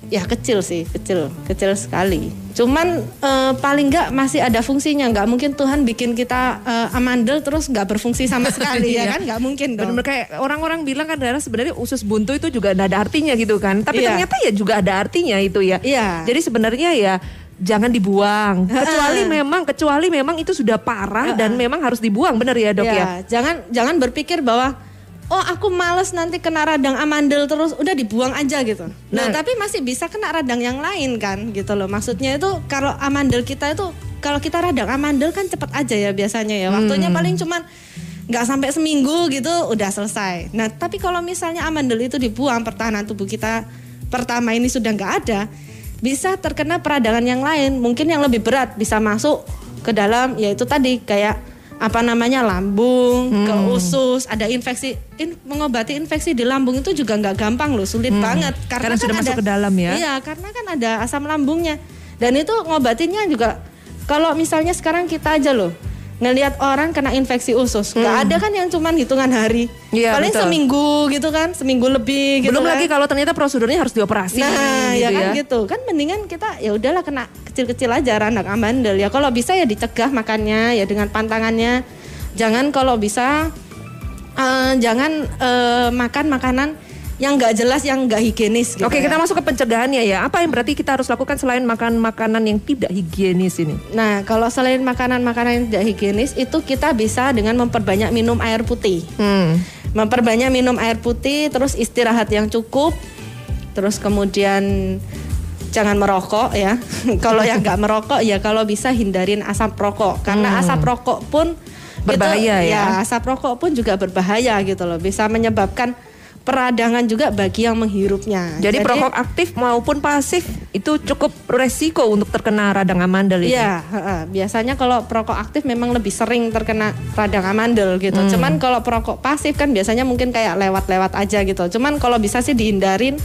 ya kecil sih, kecil, kecil sekali. Cuman eh, paling nggak masih ada fungsinya. Nggak mungkin Tuhan bikin kita eh, amandel terus nggak berfungsi sama sekali ya Iya. kan? Nggak mungkin dong. Benar-benar kayak orang-orang bilang kan adalah sebenarnya usus buntu itu juga ada artinya gitu kan. Tapi Iya. ternyata ya juga ada artinya itu ya. Iya. Jadi sebenarnya ya jangan dibuang. Kecuali memang kecuali memang itu sudah parah dan memang harus dibuang benar ya dok ya. Ya, jangan jangan berpikir bahwa oh aku males nanti kena radang amandel terus udah dibuang aja gitu. Nah, Nah. tapi masih bisa kena radang yang lain kan gitu loh. Maksudnya itu kalau amandel kita itu kalau kita radang amandel kan cepet aja ya biasanya ya. Waktunya paling cuman nggak sampai seminggu gitu udah selesai. Nah, tapi kalau misalnya amandel itu dibuang pertahanan tubuh kita pertama ini sudah nggak ada, bisa terkena peradangan yang lain, mungkin yang lebih berat bisa masuk ke dalam yaitu tadi kayak apa namanya lambung, ke usus, ada infeksi, in- mengobati infeksi di lambung itu juga nggak gampang loh, sulit banget. Karena sudah masuk ke dalam ya. Iya, karena kan ada asam lambungnya. Dan itu ngobatinnya juga kalau misalnya sekarang kita aja loh ngelihat orang kena infeksi usus, nggak ada kan yang cuman hitungan hari, Hmm. Iya, paling betul. seminggu gitu kan, seminggu lebih gitu Belum kan. lagi kalau ternyata prosedurnya harus dioperasi. Nah, gitu ya kan gitu. Kan mendingan kita ya udahlah kena kecil-kecil aja radang amandel ya. Kalau bisa ya dicegah makannya ya dengan pantangannya. Jangan kalau bisa eh, jangan eh, makan makanan yang nggak jelas, yang nggak higienis gitu. Oke, ya. kita masuk ke pencegahannya ya. Apa yang berarti kita harus lakukan selain makan makanan yang tidak higienis ini? Nah, kalau selain makanan-makanan yang tidak higienis itu kita bisa dengan memperbanyak minum air putih. Hmm. Memperbanyak minum air putih, terus istirahat yang cukup, terus kemudian jangan merokok ya. kalau yang nggak merokok ya kalau bisa hindarin asap rokok karena asap rokok pun Berbahaya itu, ya. asap rokok pun juga berbahaya gitu loh. Bisa menyebabkan peradangan juga bagi yang menghirupnya. Jadi perokok aktif maupun pasif itu cukup resiko untuk terkena radang amandel itu. Iya, biasanya kalau perokok aktif memang lebih sering terkena radang amandel gitu. Hmm. Cuman kalau perokok pasif kan biasanya mungkin kayak lewat-lewat aja gitu. Cuman kalau bisa sih dihindarin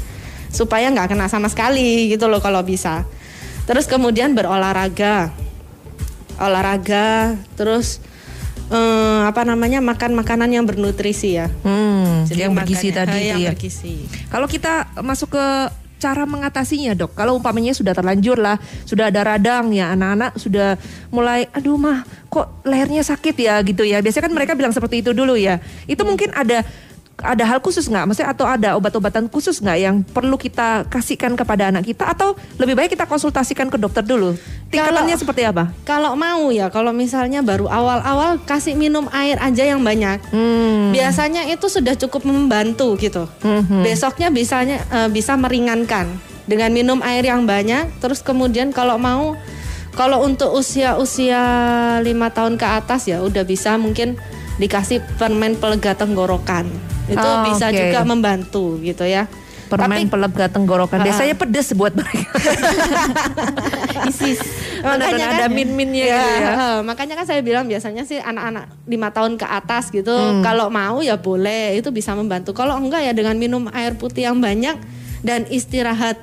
supaya nggak kena sama sekali gitu loh kalau bisa. Terus kemudian berolahraga, olahraga, terus eh, apa namanya makan makanan yang bernutrisi ya. Hmm, yang bergizi makannya- tadi eh, itu ya. bergizi. Kalau kita masuk ke cara mengatasinya dok, kalau umpamanya sudah terlanjur lah, sudah ada radang ya anak-anak sudah mulai, aduh mah kok lehernya sakit ya gitu ya. Biasanya kan mereka bilang seperti itu dulu ya. Itu mungkin ada ada hal khusus nggak? Maksudnya atau ada obat-obatan khusus nggak yang perlu kita kasihkan kepada anak kita atau lebih baik kita konsultasikan ke dokter dulu? Tingkatannya Kalau- seperti apa? Kalau mau ya, kalau misalnya baru awal-awal kasih minum air aja yang banyak. Hmm. Biasanya itu sudah cukup membantu gitu. Mhm. Besoknya bisanya eh, bisa meringankan dengan minum air yang banyak. Terus kemudian kalau mau kalau untuk usia-usia lima tahun ke atas ya udah bisa mungkin dikasih permen pelega tenggorokan. Itu Oh, bisa oke. juga membantu gitu ya. Permen Tapi- pelega tenggorokan. Ah. Biasanya pedes buat mereka. Isis. Benar-benar ada min-minnya gitu ya. makanya kan saya bilang biasanya sih anak-anak lima tahun ke atas gitu, Hmm. kalau mau ya boleh, itu bisa membantu. Kalau enggak ya dengan minum air putih yang banyak dan istirahat.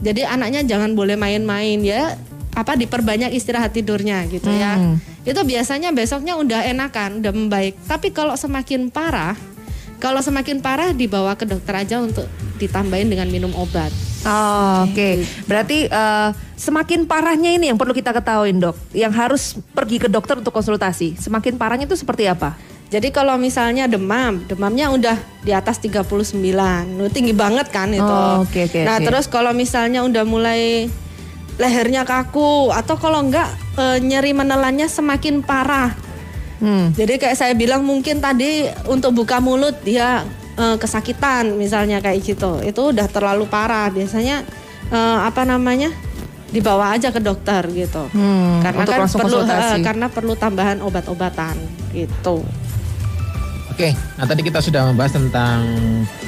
Jadi anaknya jangan boleh main-main ya, apa diperbanyak istirahat tidurnya gitu ya. Hmm. Itu biasanya besoknya udah enakan, udah membaik. Tapi kalau semakin parah, kalau semakin parah dibawa ke dokter aja untuk ditambahin dengan minum obat. Oh, Oke, berarti eh, semakin parahnya ini yang perlu kita ketahui dok, yang harus pergi ke dokter untuk konsultasi. Semakin parahnya itu seperti apa? Jadi kalau misalnya demam, demamnya udah di atas 39, Lu tinggi banget kan itu. Oh, oke, oke, nah oke. terus kalau misalnya udah mulai lehernya kaku atau kalau enggak eh, nyeri menelannya semakin parah. Hmm. Jadi kayak saya bilang mungkin tadi untuk buka mulut dia eh, kesakitan misalnya kayak gitu. Itu udah terlalu parah. Biasanya eh, apa namanya? dibawa aja ke dokter gitu. Hmm, karena untuk kan perlu eh, karena perlu tambahan obat-obatan gitu. Oke, nah tadi kita sudah membahas tentang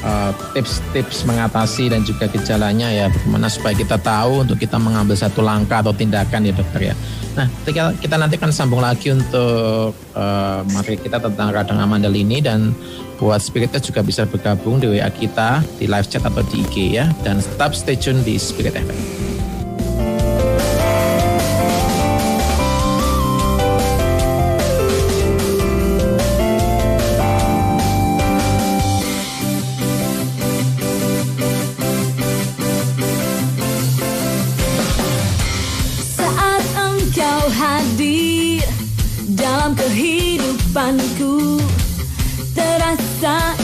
uh, tips-tips mengatasi dan juga gejalanya ya, bagaimana supaya kita tahu untuk kita mengambil satu langkah atau tindakan ya dokter ya. Nah, kita, kita nanti akan sambung lagi untuk uh, materi kita tentang radang amandel ini dan buat Spiritnya juga bisa bergabung di WA kita di live chat atau di IG ya dan tetap stay tune di Spirit FM. Kehidupanku Terasa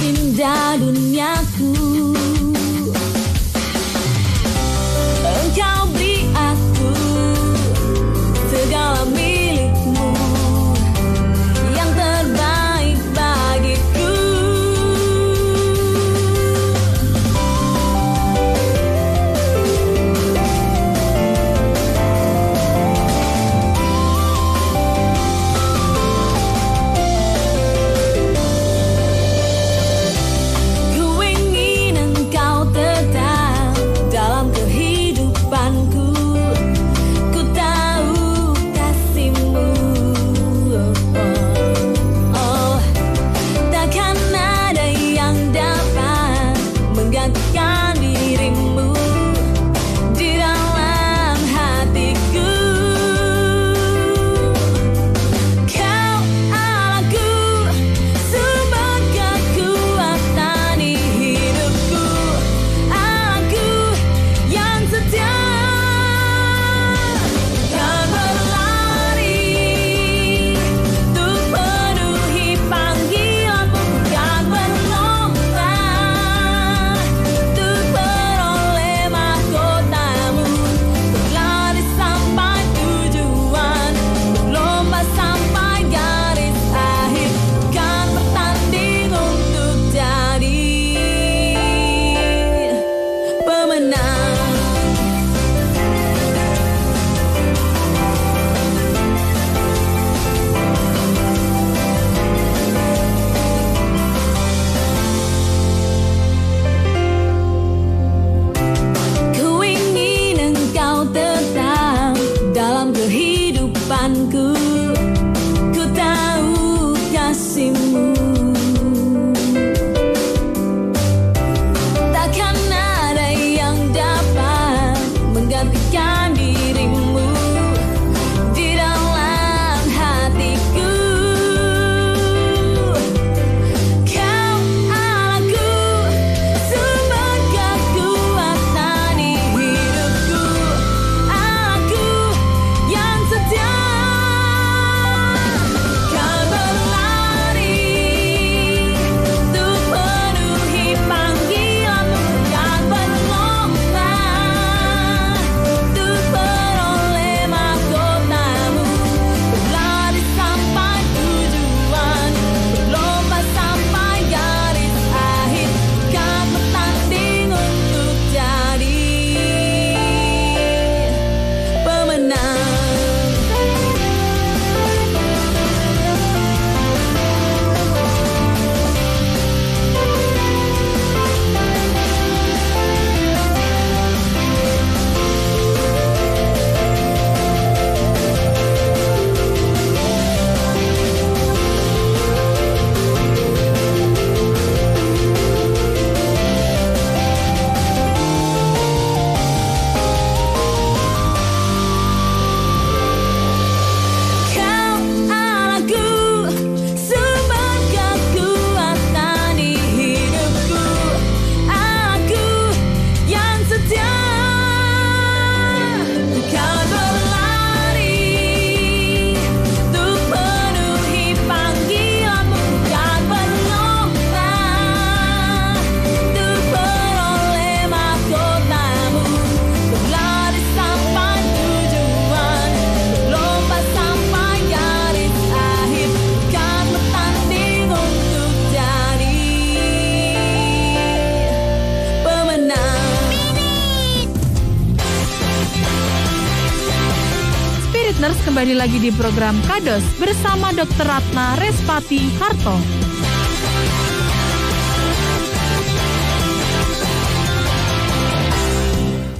lagi di program Kados bersama Dr. Ratna Respati Harto.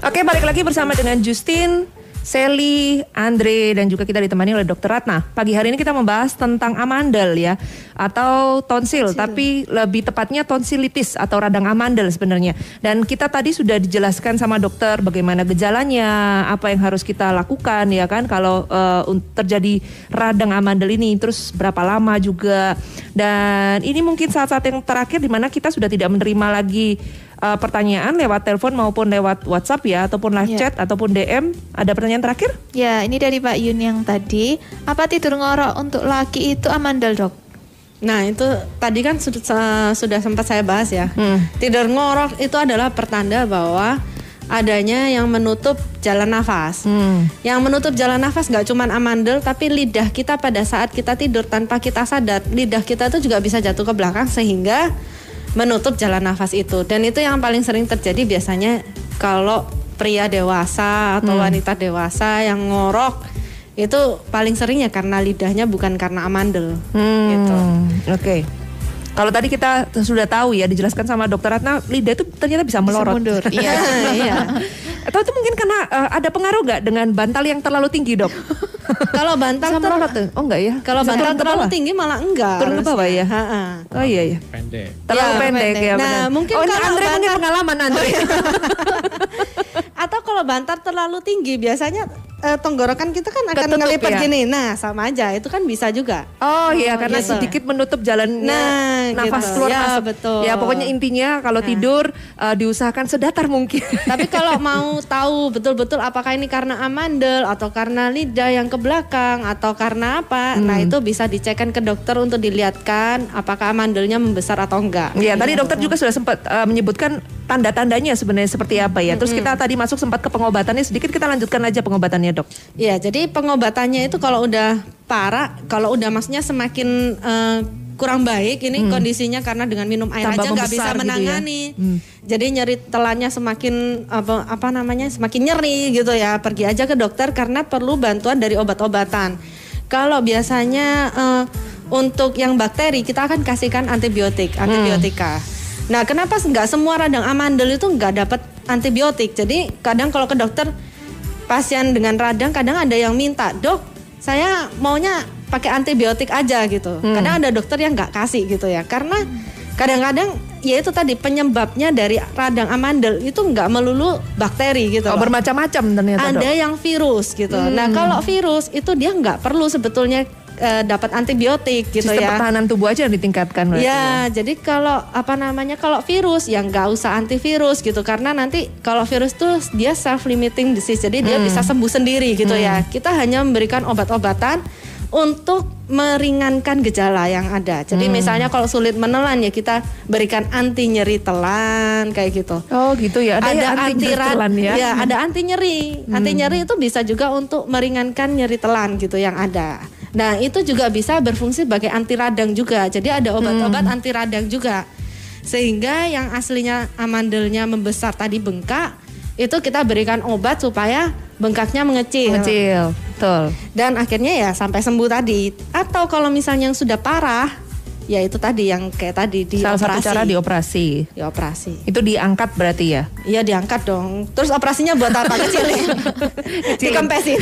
Oke, balik lagi bersama dengan Justin, Sally, Andre, dan juga kita ditemani oleh Dr. Ratna. Pagi hari ini kita membahas tentang amandel ya, atau tonsil, tapi lebih tepatnya tonsilitis atau radang amandel sebenarnya. Dan kita tadi sudah dijelaskan sama dokter bagaimana gejalanya, apa yang harus kita lakukan ya kan kalau un- terjadi radang amandel ini, terus berapa lama juga. Dan ini mungkin saat-saat yang terakhir di mana kita sudah tidak menerima lagi uh, pertanyaan lewat telepon maupun lewat WhatsApp ya ataupun live Ya. chat ataupun DM. Ada pertanyaan terakhir? Ya, ini dari Pak Yun yang tadi. Apa tidur ngorok untuk laki itu amandel, Dok? Nah itu tadi kan sudah, sudah sempat saya bahas ya. Hmm. Tidur ngorok itu adalah pertanda bahwa adanya yang menutup jalan nafas. Hmm. Yang menutup jalan nafas nggak cuma amandel, tapi lidah kita pada saat kita tidur tanpa kita sadar, lidah kita itu juga bisa jatuh ke belakang sehingga menutup jalan nafas itu. Dan itu yang paling sering terjadi biasanya kalau pria dewasa atau wanita dewasa yang ngorok itu paling sering ya karena lidahnya bukan karena amandel. Hmm, Gitu. Oke. Kalau tadi kita sudah tahu ya dijelaskan sama dokter Ratna lidah itu ternyata bisa melorot. mundur, iya. Iya. Atau itu mungkin karena uh, ada pengaruh nggak dengan bantal yang terlalu tinggi dok? Kalau bantal melorot tuh? Oh enggak ya? kalau bantal terlalu tinggi malah enggak. Turun ke bawah ya? Ha-ha. Oh iya iya. Pendek. Terlalu Ya, pendek, pendek. ya Nah, benar. mungkin oh, ini kalau Andre punya bantal- pengalaman Andre. Atau kalau bantal terlalu tinggi biasanya eh, tenggorokan kita kan akan Ketutup ngelipat ya? gini. Nah, sama aja. Itu kan bisa juga. Oh iya karena gitu. sedikit menutup jalan Nah, nafas gitu. keluar Ya, masuk. betul. Ya pokoknya intinya kalau tidur uh, diusahakan sedatar mungkin. Tapi kalau mau tahu betul-betul apakah ini karena amandel atau karena lidah yang ke belakang atau karena apa, nah itu bisa dicekkan ke dokter untuk dilihatkan apakah amandelnya membesar atau enggak. Ya, tadi dokter juga sudah sempat uh, menyebutkan tanda-tandanya sebenarnya seperti apa ya. Terus kita tadi masuk sempat ke pengobatannya sedikit kita lanjutkan aja pengobatannya, Dok. Iya, jadi pengobatannya itu kalau udah parah, kalau udah maksudnya semakin eh, kurang baik ini kondisinya karena dengan minum air Hmm. Tambah aja nggak bisa gitu ya. menangani. Hmm. Jadi nyeri telannya semakin apa apa namanya semakin nyeri gitu ya. Pergi aja ke dokter karena perlu bantuan dari obat-obatan. Kalau biasanya eh, untuk yang bakteri kita akan kasihkan antibiotik, Hmm. antibiotika. Nah, kenapa nggak semua radang amandel itu nggak dapat antibiotik? Jadi kadang kalau ke dokter pasien dengan radang kadang ada yang minta dok saya maunya pakai antibiotik aja gitu. Kadang ada dokter yang nggak kasih gitu ya. Karena kadang-kadang ya itu tadi penyebabnya dari radang amandel itu nggak melulu bakteri gitu Oh, bermacam-macam ternyata, ada Dok. yang virus gitu. Nah kalau virus itu dia nggak perlu sebetulnya eh, dapat antibiotik gitu Sistem ya pertahanan tubuh aja yang ditingkatkan berarti Ya, jadi kalau apa namanya kalau virus yang nggak usah antivirus gitu karena nanti kalau virus tuh dia self limiting disease jadi dia bisa sembuh sendiri gitu ya. Kita hanya memberikan obat-obatan untuk meringankan gejala yang ada. Jadi misalnya kalau sulit menelan ya kita berikan anti nyeri telan kayak gitu. Oh gitu ya, ada, Ada, ya anti anti telan ya. ya, ada anti nyeri. Anti nyeri itu bisa juga untuk meringankan nyeri telan gitu yang ada. Nah, itu juga bisa berfungsi sebagai anti radang juga. Jadi ada obat-obat anti radang juga. Sehingga yang aslinya amandelnya membesar tadi bengkak, itu kita berikan obat supaya bengkaknya mengecil. Kecil, betul. Dan akhirnya ya sampai sembuh tadi. Atau kalau misalnya yang sudah parah, ya itu tadi yang kayak tadi di Salah satu operasi. cara dioperasi. Dioperasi. Itu diangkat berarti ya. Iya diangkat dong. Terus operasinya buat apa kecilin? Dikempesin.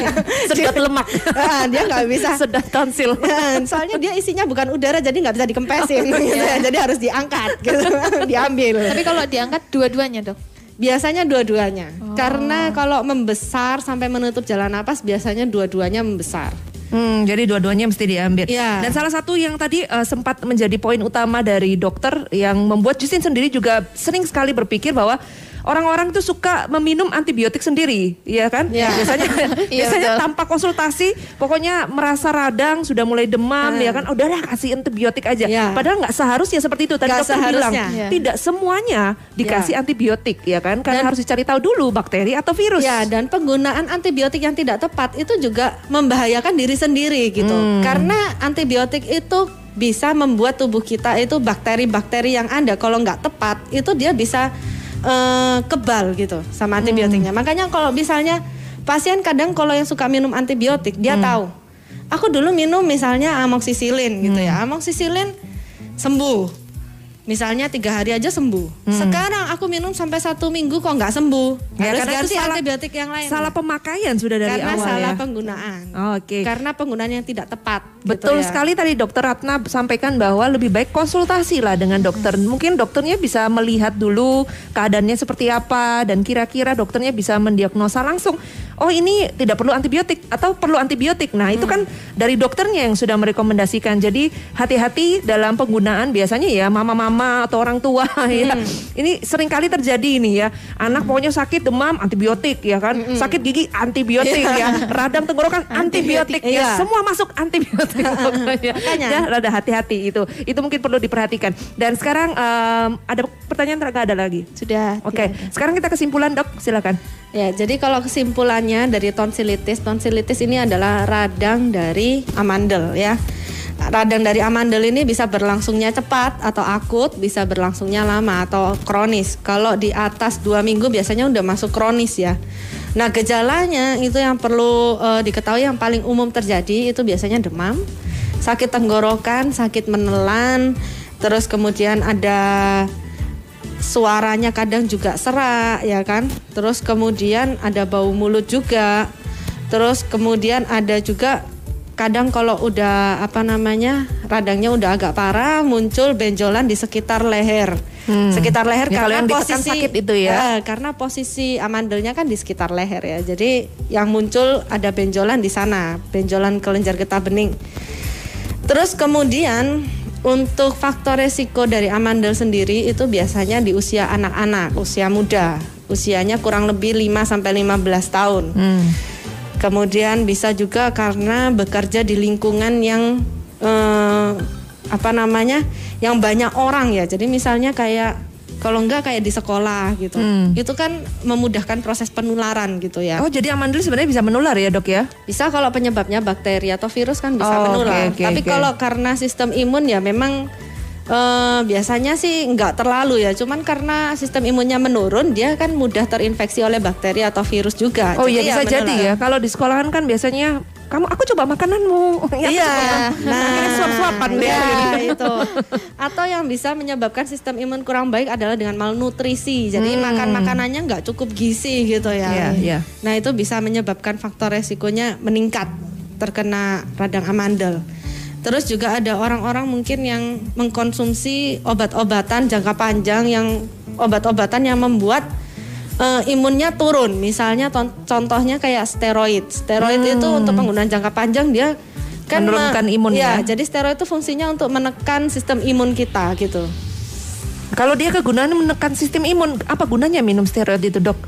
Sedot lemak. Ah, dia nggak bisa. Sedot tonsil. Nah, soalnya dia isinya bukan udara jadi nggak bisa dikempesin. gitu ya. Jadi harus diangkat, gitu. diambil. Tapi kalau diangkat dua-duanya, Dok. Biasanya dua-duanya. Karena kalau membesar sampai menutup jalan napas biasanya dua-duanya membesar. Hmm, jadi dua-duanya mesti diambil. Iya. Dan salah satu yang tadi eh, sempat menjadi poin utama dari dokter yang membuat Justin sendiri juga sering sekali berpikir bahwa orang-orang itu suka meminum antibiotik sendiri, ya kan? Iya. Biasanya Iya, biasanya tanpa konsultasi, pokoknya merasa radang, sudah mulai demam, ya kan? Oh, udahlah kasih antibiotik aja. Iya. Padahal nggak seharusnya seperti itu. Tadi Nggak dokter bilang seharusnya. Iya. tidak semuanya dikasih antibiotik, ya kan? Karena Dan- harus dicari tahu dulu bakteri atau virus. Ya, dan penggunaan antibiotik yang tidak tepat itu juga membahayakan diri sendiri gitu. Karena antibiotik itu bisa membuat tubuh kita itu bakteri-bakteri yang ada kalau nggak tepat itu dia bisa eh, kebal gitu sama antibiotiknya. Makanya kalau misalnya pasien kadang kalau yang suka minum antibiotik dia tahu. Aku dulu minum misalnya amoxicillin gitu ya. Amoxicillin sembuh. Misalnya tiga hari aja sembuh. Sekarang aku minum sampai satu minggu kok nggak sembuh. Ya, Harus karena itu ganti salah- antibiotik yang lain. Salah pemakaian sudah dari karena awal salah ya. penggunaan. Oh, Oke. Karena penggunaan yang tidak tepat. gitu Betul ya. sekali tadi dokter Ratna sampaikan bahwa lebih baik konsultasi lah dengan dokter. Mungkin dokternya bisa melihat dulu keadaannya seperti apa dan kira-kira dokternya bisa mendiagnosa langsung. Oh ini tidak perlu antibiotik atau perlu antibiotik. Nah itu kan dari dokternya yang sudah merekomendasikan. Jadi hati-hati dalam penggunaan biasanya ya mama-mama atau orang tua ya. Ini sering kali terjadi ini ya. Anak pokoknya sakit demam antibiotik ya kan. Sakit gigi antibiotik ya. Radang tenggorokan antibiotik, ya. Iya. Semua masuk antibiotik pokoknya. Makanya. Ya, rada hati-hati itu. Itu mungkin perlu diperhatikan. Dan sekarang em, ada pertanyaan nggak ada lagi. Sudah. Oke, ada. sekarang kita kesimpulan dok, silakan. Ya, jadi kalau kesimpulannya dari tonsilitis, tonsilitis ini adalah radang dari amandel ya. Radang dari amandel ini bisa berlangsungnya cepat atau akut, bisa berlangsungnya lama atau kronis. Kalau di atas dua minggu biasanya udah masuk kronis ya. Nah gejalanya itu yang perlu eh, diketahui yang paling umum terjadi itu biasanya demam, sakit tenggorokan, sakit menelan, terus kemudian ada suaranya kadang juga serak ya kan? Terus kemudian ada bau mulut juga. Terus kemudian ada juga kadang kalau udah apa namanya radangnya udah agak parah muncul benjolan di sekitar leher. Sekitar leher Ya, kalau karena posisi sakit itu ya. Eh, karena posisi amandelnya kan di sekitar leher ya. Jadi yang muncul ada benjolan di sana benjolan kelenjar getah bening. Terus kemudian untuk faktor resiko dari amandel sendiri itu biasanya di usia anak-anak, usia muda. Usianya kurang lebih 5 sampai 15 tahun. Kemudian bisa juga karena bekerja di lingkungan yang eh, apa namanya? yang banyak orang ya. Jadi misalnya kayak kalau enggak kayak di sekolah gitu. Itu kan memudahkan proses penularan gitu ya. Oh jadi amandel sebenarnya bisa menular ya dok ya? Bisa kalau penyebabnya bakteri atau virus kan bisa Oh, menular. oke, oke, Tapi oke. kalau karena sistem imun ya memang eh, biasanya sih nggak terlalu ya. Cuman karena sistem imunnya menurun, dia kan mudah terinfeksi oleh bakteri atau virus juga. Oh iya bisa ya jadi ya. Kalau di sekolahan kan biasanya kamu aku coba makananmu. Ya, Iya, coba. nah Akhirnya suap-suapan deh. ya, itu. Atau yang bisa menyebabkan sistem imun kurang baik adalah dengan malnutrisi. Jadi makan makanannya nggak cukup gizi gitu ya. Hmm. Iya, iya. Nah itu bisa menyebabkan faktor resikonya meningkat terkena radang amandel. Terus juga ada orang-orang mungkin yang mengkonsumsi obat-obatan jangka panjang yang obat-obatan yang membuat eh, imunnya turun. Misalnya contohnya kayak steroid. Steroid itu untuk penggunaan jangka panjang dia kan Hmm. Menurunkan me- imun ya. Jadi steroid itu fungsinya untuk menekan sistem imun kita gitu. Kalau dia kegunaannya menekan sistem imun, apa gunanya minum steroid itu dok?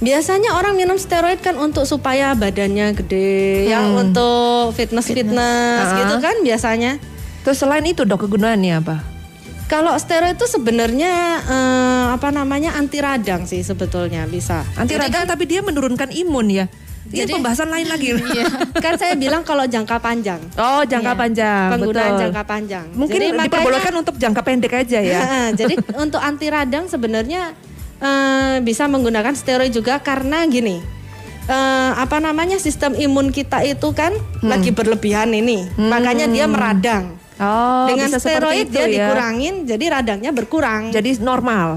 Biasanya orang minum steroid kan untuk supaya badannya gede, yang untuk fitness fitness, Ah. gitu kan biasanya. Terus selain itu dok kegunaannya apa? Kalau steroid itu sebenarnya eh, apa namanya anti radang sih sebetulnya bisa. Anti radang kan- tapi dia menurunkan imun ya. Ini Jadi- pembahasan lain lagi. kan saya bilang kalau jangka panjang. Oh jangka Iya, panjang. Penggunaan betul. jangka panjang. Mungkin Jadi makanya- diperbolehkan untuk jangka pendek aja ya. Jadi untuk anti radang sebenarnya eh, bisa menggunakan steroid juga karena gini. eh, apa namanya sistem imun kita itu kan Hmm. lagi berlebihan ini, makanya dia meradang. Oh, Dengan steroid itu dia ya. dikurangin, jadi radangnya berkurang, jadi, Jadi normal.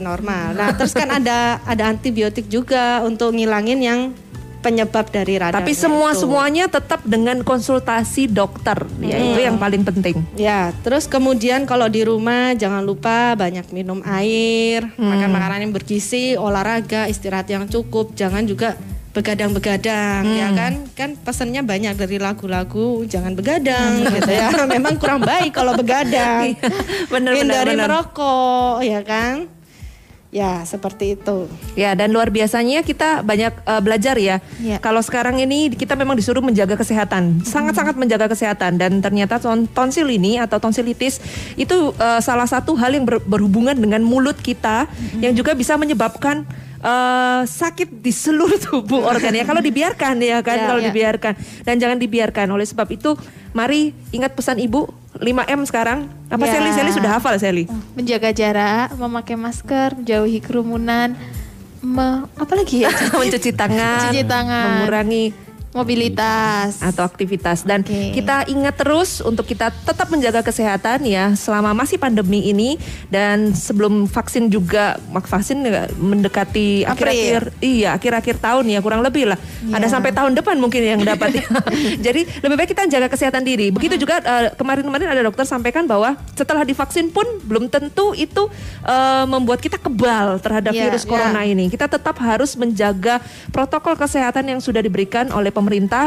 normal. Nah terus kan ada ada antibiotik juga untuk ngilangin yang penyebab dari radang. Tapi semua semuanya tetap dengan konsultasi dokter. Ya itu yang paling penting. Ya, terus kemudian kalau di rumah jangan lupa banyak minum air, makan makanan yang bergizi, olahraga, istirahat yang cukup, jangan juga begadang-begadang ya kan? Kan pesannya banyak dari lagu-lagu jangan begadang gitu ya. Memang kurang baik kalau begadang. Bener, bener, hindari bener. merokok ya kan ya seperti itu. Ya dan luar biasanya kita banyak eh, belajar ya. Ya. Kalau sekarang ini kita memang disuruh menjaga kesehatan, sangat-sangat menjaga kesehatan. Dan ternyata ton- tonsil ini atau tonsilitis itu eh, salah satu hal yang ber- berhubungan dengan mulut kita yang juga bisa menyebabkan eh, sakit di seluruh tubuh organ ya. Kalau dibiarkan ya kan Ya, kalau ya. dibiarkan. Dan jangan dibiarkan. Oleh sebab itu mari ingat pesan ibu 5M sekarang apa Ya. Seli sudah hafal Seli Menjaga jarak, memakai masker, menjauhi kerumunan, me- apa lagi ya? mencuci tangan, Cuci tangan. mengurangi Mobilitas. atau aktivitas dan Oke. kita ingat terus untuk kita tetap menjaga kesehatan ya selama masih pandemi ini dan sebelum vaksin juga mak vaksin mendekati akhir-akhir iya akhir-akhir tahun ya kurang lebih lah Iya. ada sampai tahun depan mungkin yang dapat ya. jadi lebih baik kita jaga kesehatan diri begitu juga eh, kemarin-kemarin ada dokter sampaikan bahwa setelah divaksin pun belum tentu itu eh, membuat kita kebal terhadap Iya, virus iya. corona ini kita tetap harus menjaga protokol kesehatan yang sudah diberikan oleh pemerintah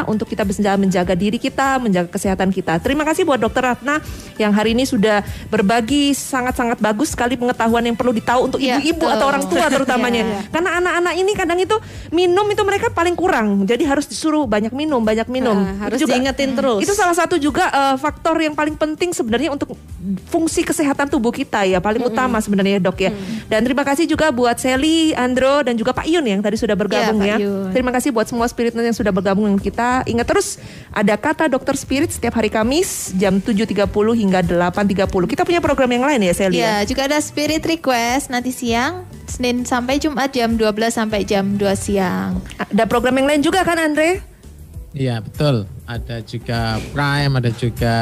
untuk kita bisa menjaga diri kita, menjaga kesehatan kita. Terima kasih buat Dokter Ratna yang hari ini sudah berbagi sangat-sangat bagus sekali pengetahuan yang perlu ditahu untuk Iya, ibu-ibu betul. atau orang tua terutamanya. Iya. Karena anak-anak ini kadang itu minum itu mereka paling kurang. Jadi harus disuruh banyak minum, banyak minum. Nah, harus Itu juga- diingetin terus. Itu salah satu juga eh, faktor yang paling penting sebenarnya untuk fungsi kesehatan tubuh kita ya, paling utama sebenarnya Dok ya. Dan terima kasih juga buat Sally, Andro dan juga Pak Yun yang tadi sudah bergabung Iya, ya. Yun. Terima kasih buat semua spiritnya yang sudah bergabung dengan kita. Ingat terus ada kata dokter spirit setiap hari Kamis jam 7.30 hingga 8.30. Kita punya program yang lain ya Sally ya? Ya, juga ada spirit request nanti siang, Senin sampai Jumat jam 12 sampai jam 2 siang. Ada program yang lain juga kan Andre? Iya betul. Ada juga Prime, ada juga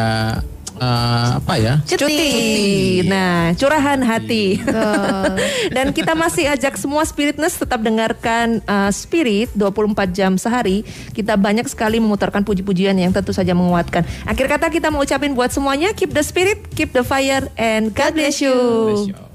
eh, apa ya? Cuti. Nah, curahan hati. Dan kita masih ajak semua spiritness tetap dengarkan uh, Spirit 24 jam sehari. Kita banyak sekali memutarkan puji-pujian yang tentu saja menguatkan. Akhir kata kita mau ucapin buat semuanya keep the spirit, keep the fire and God bless you. Bless you.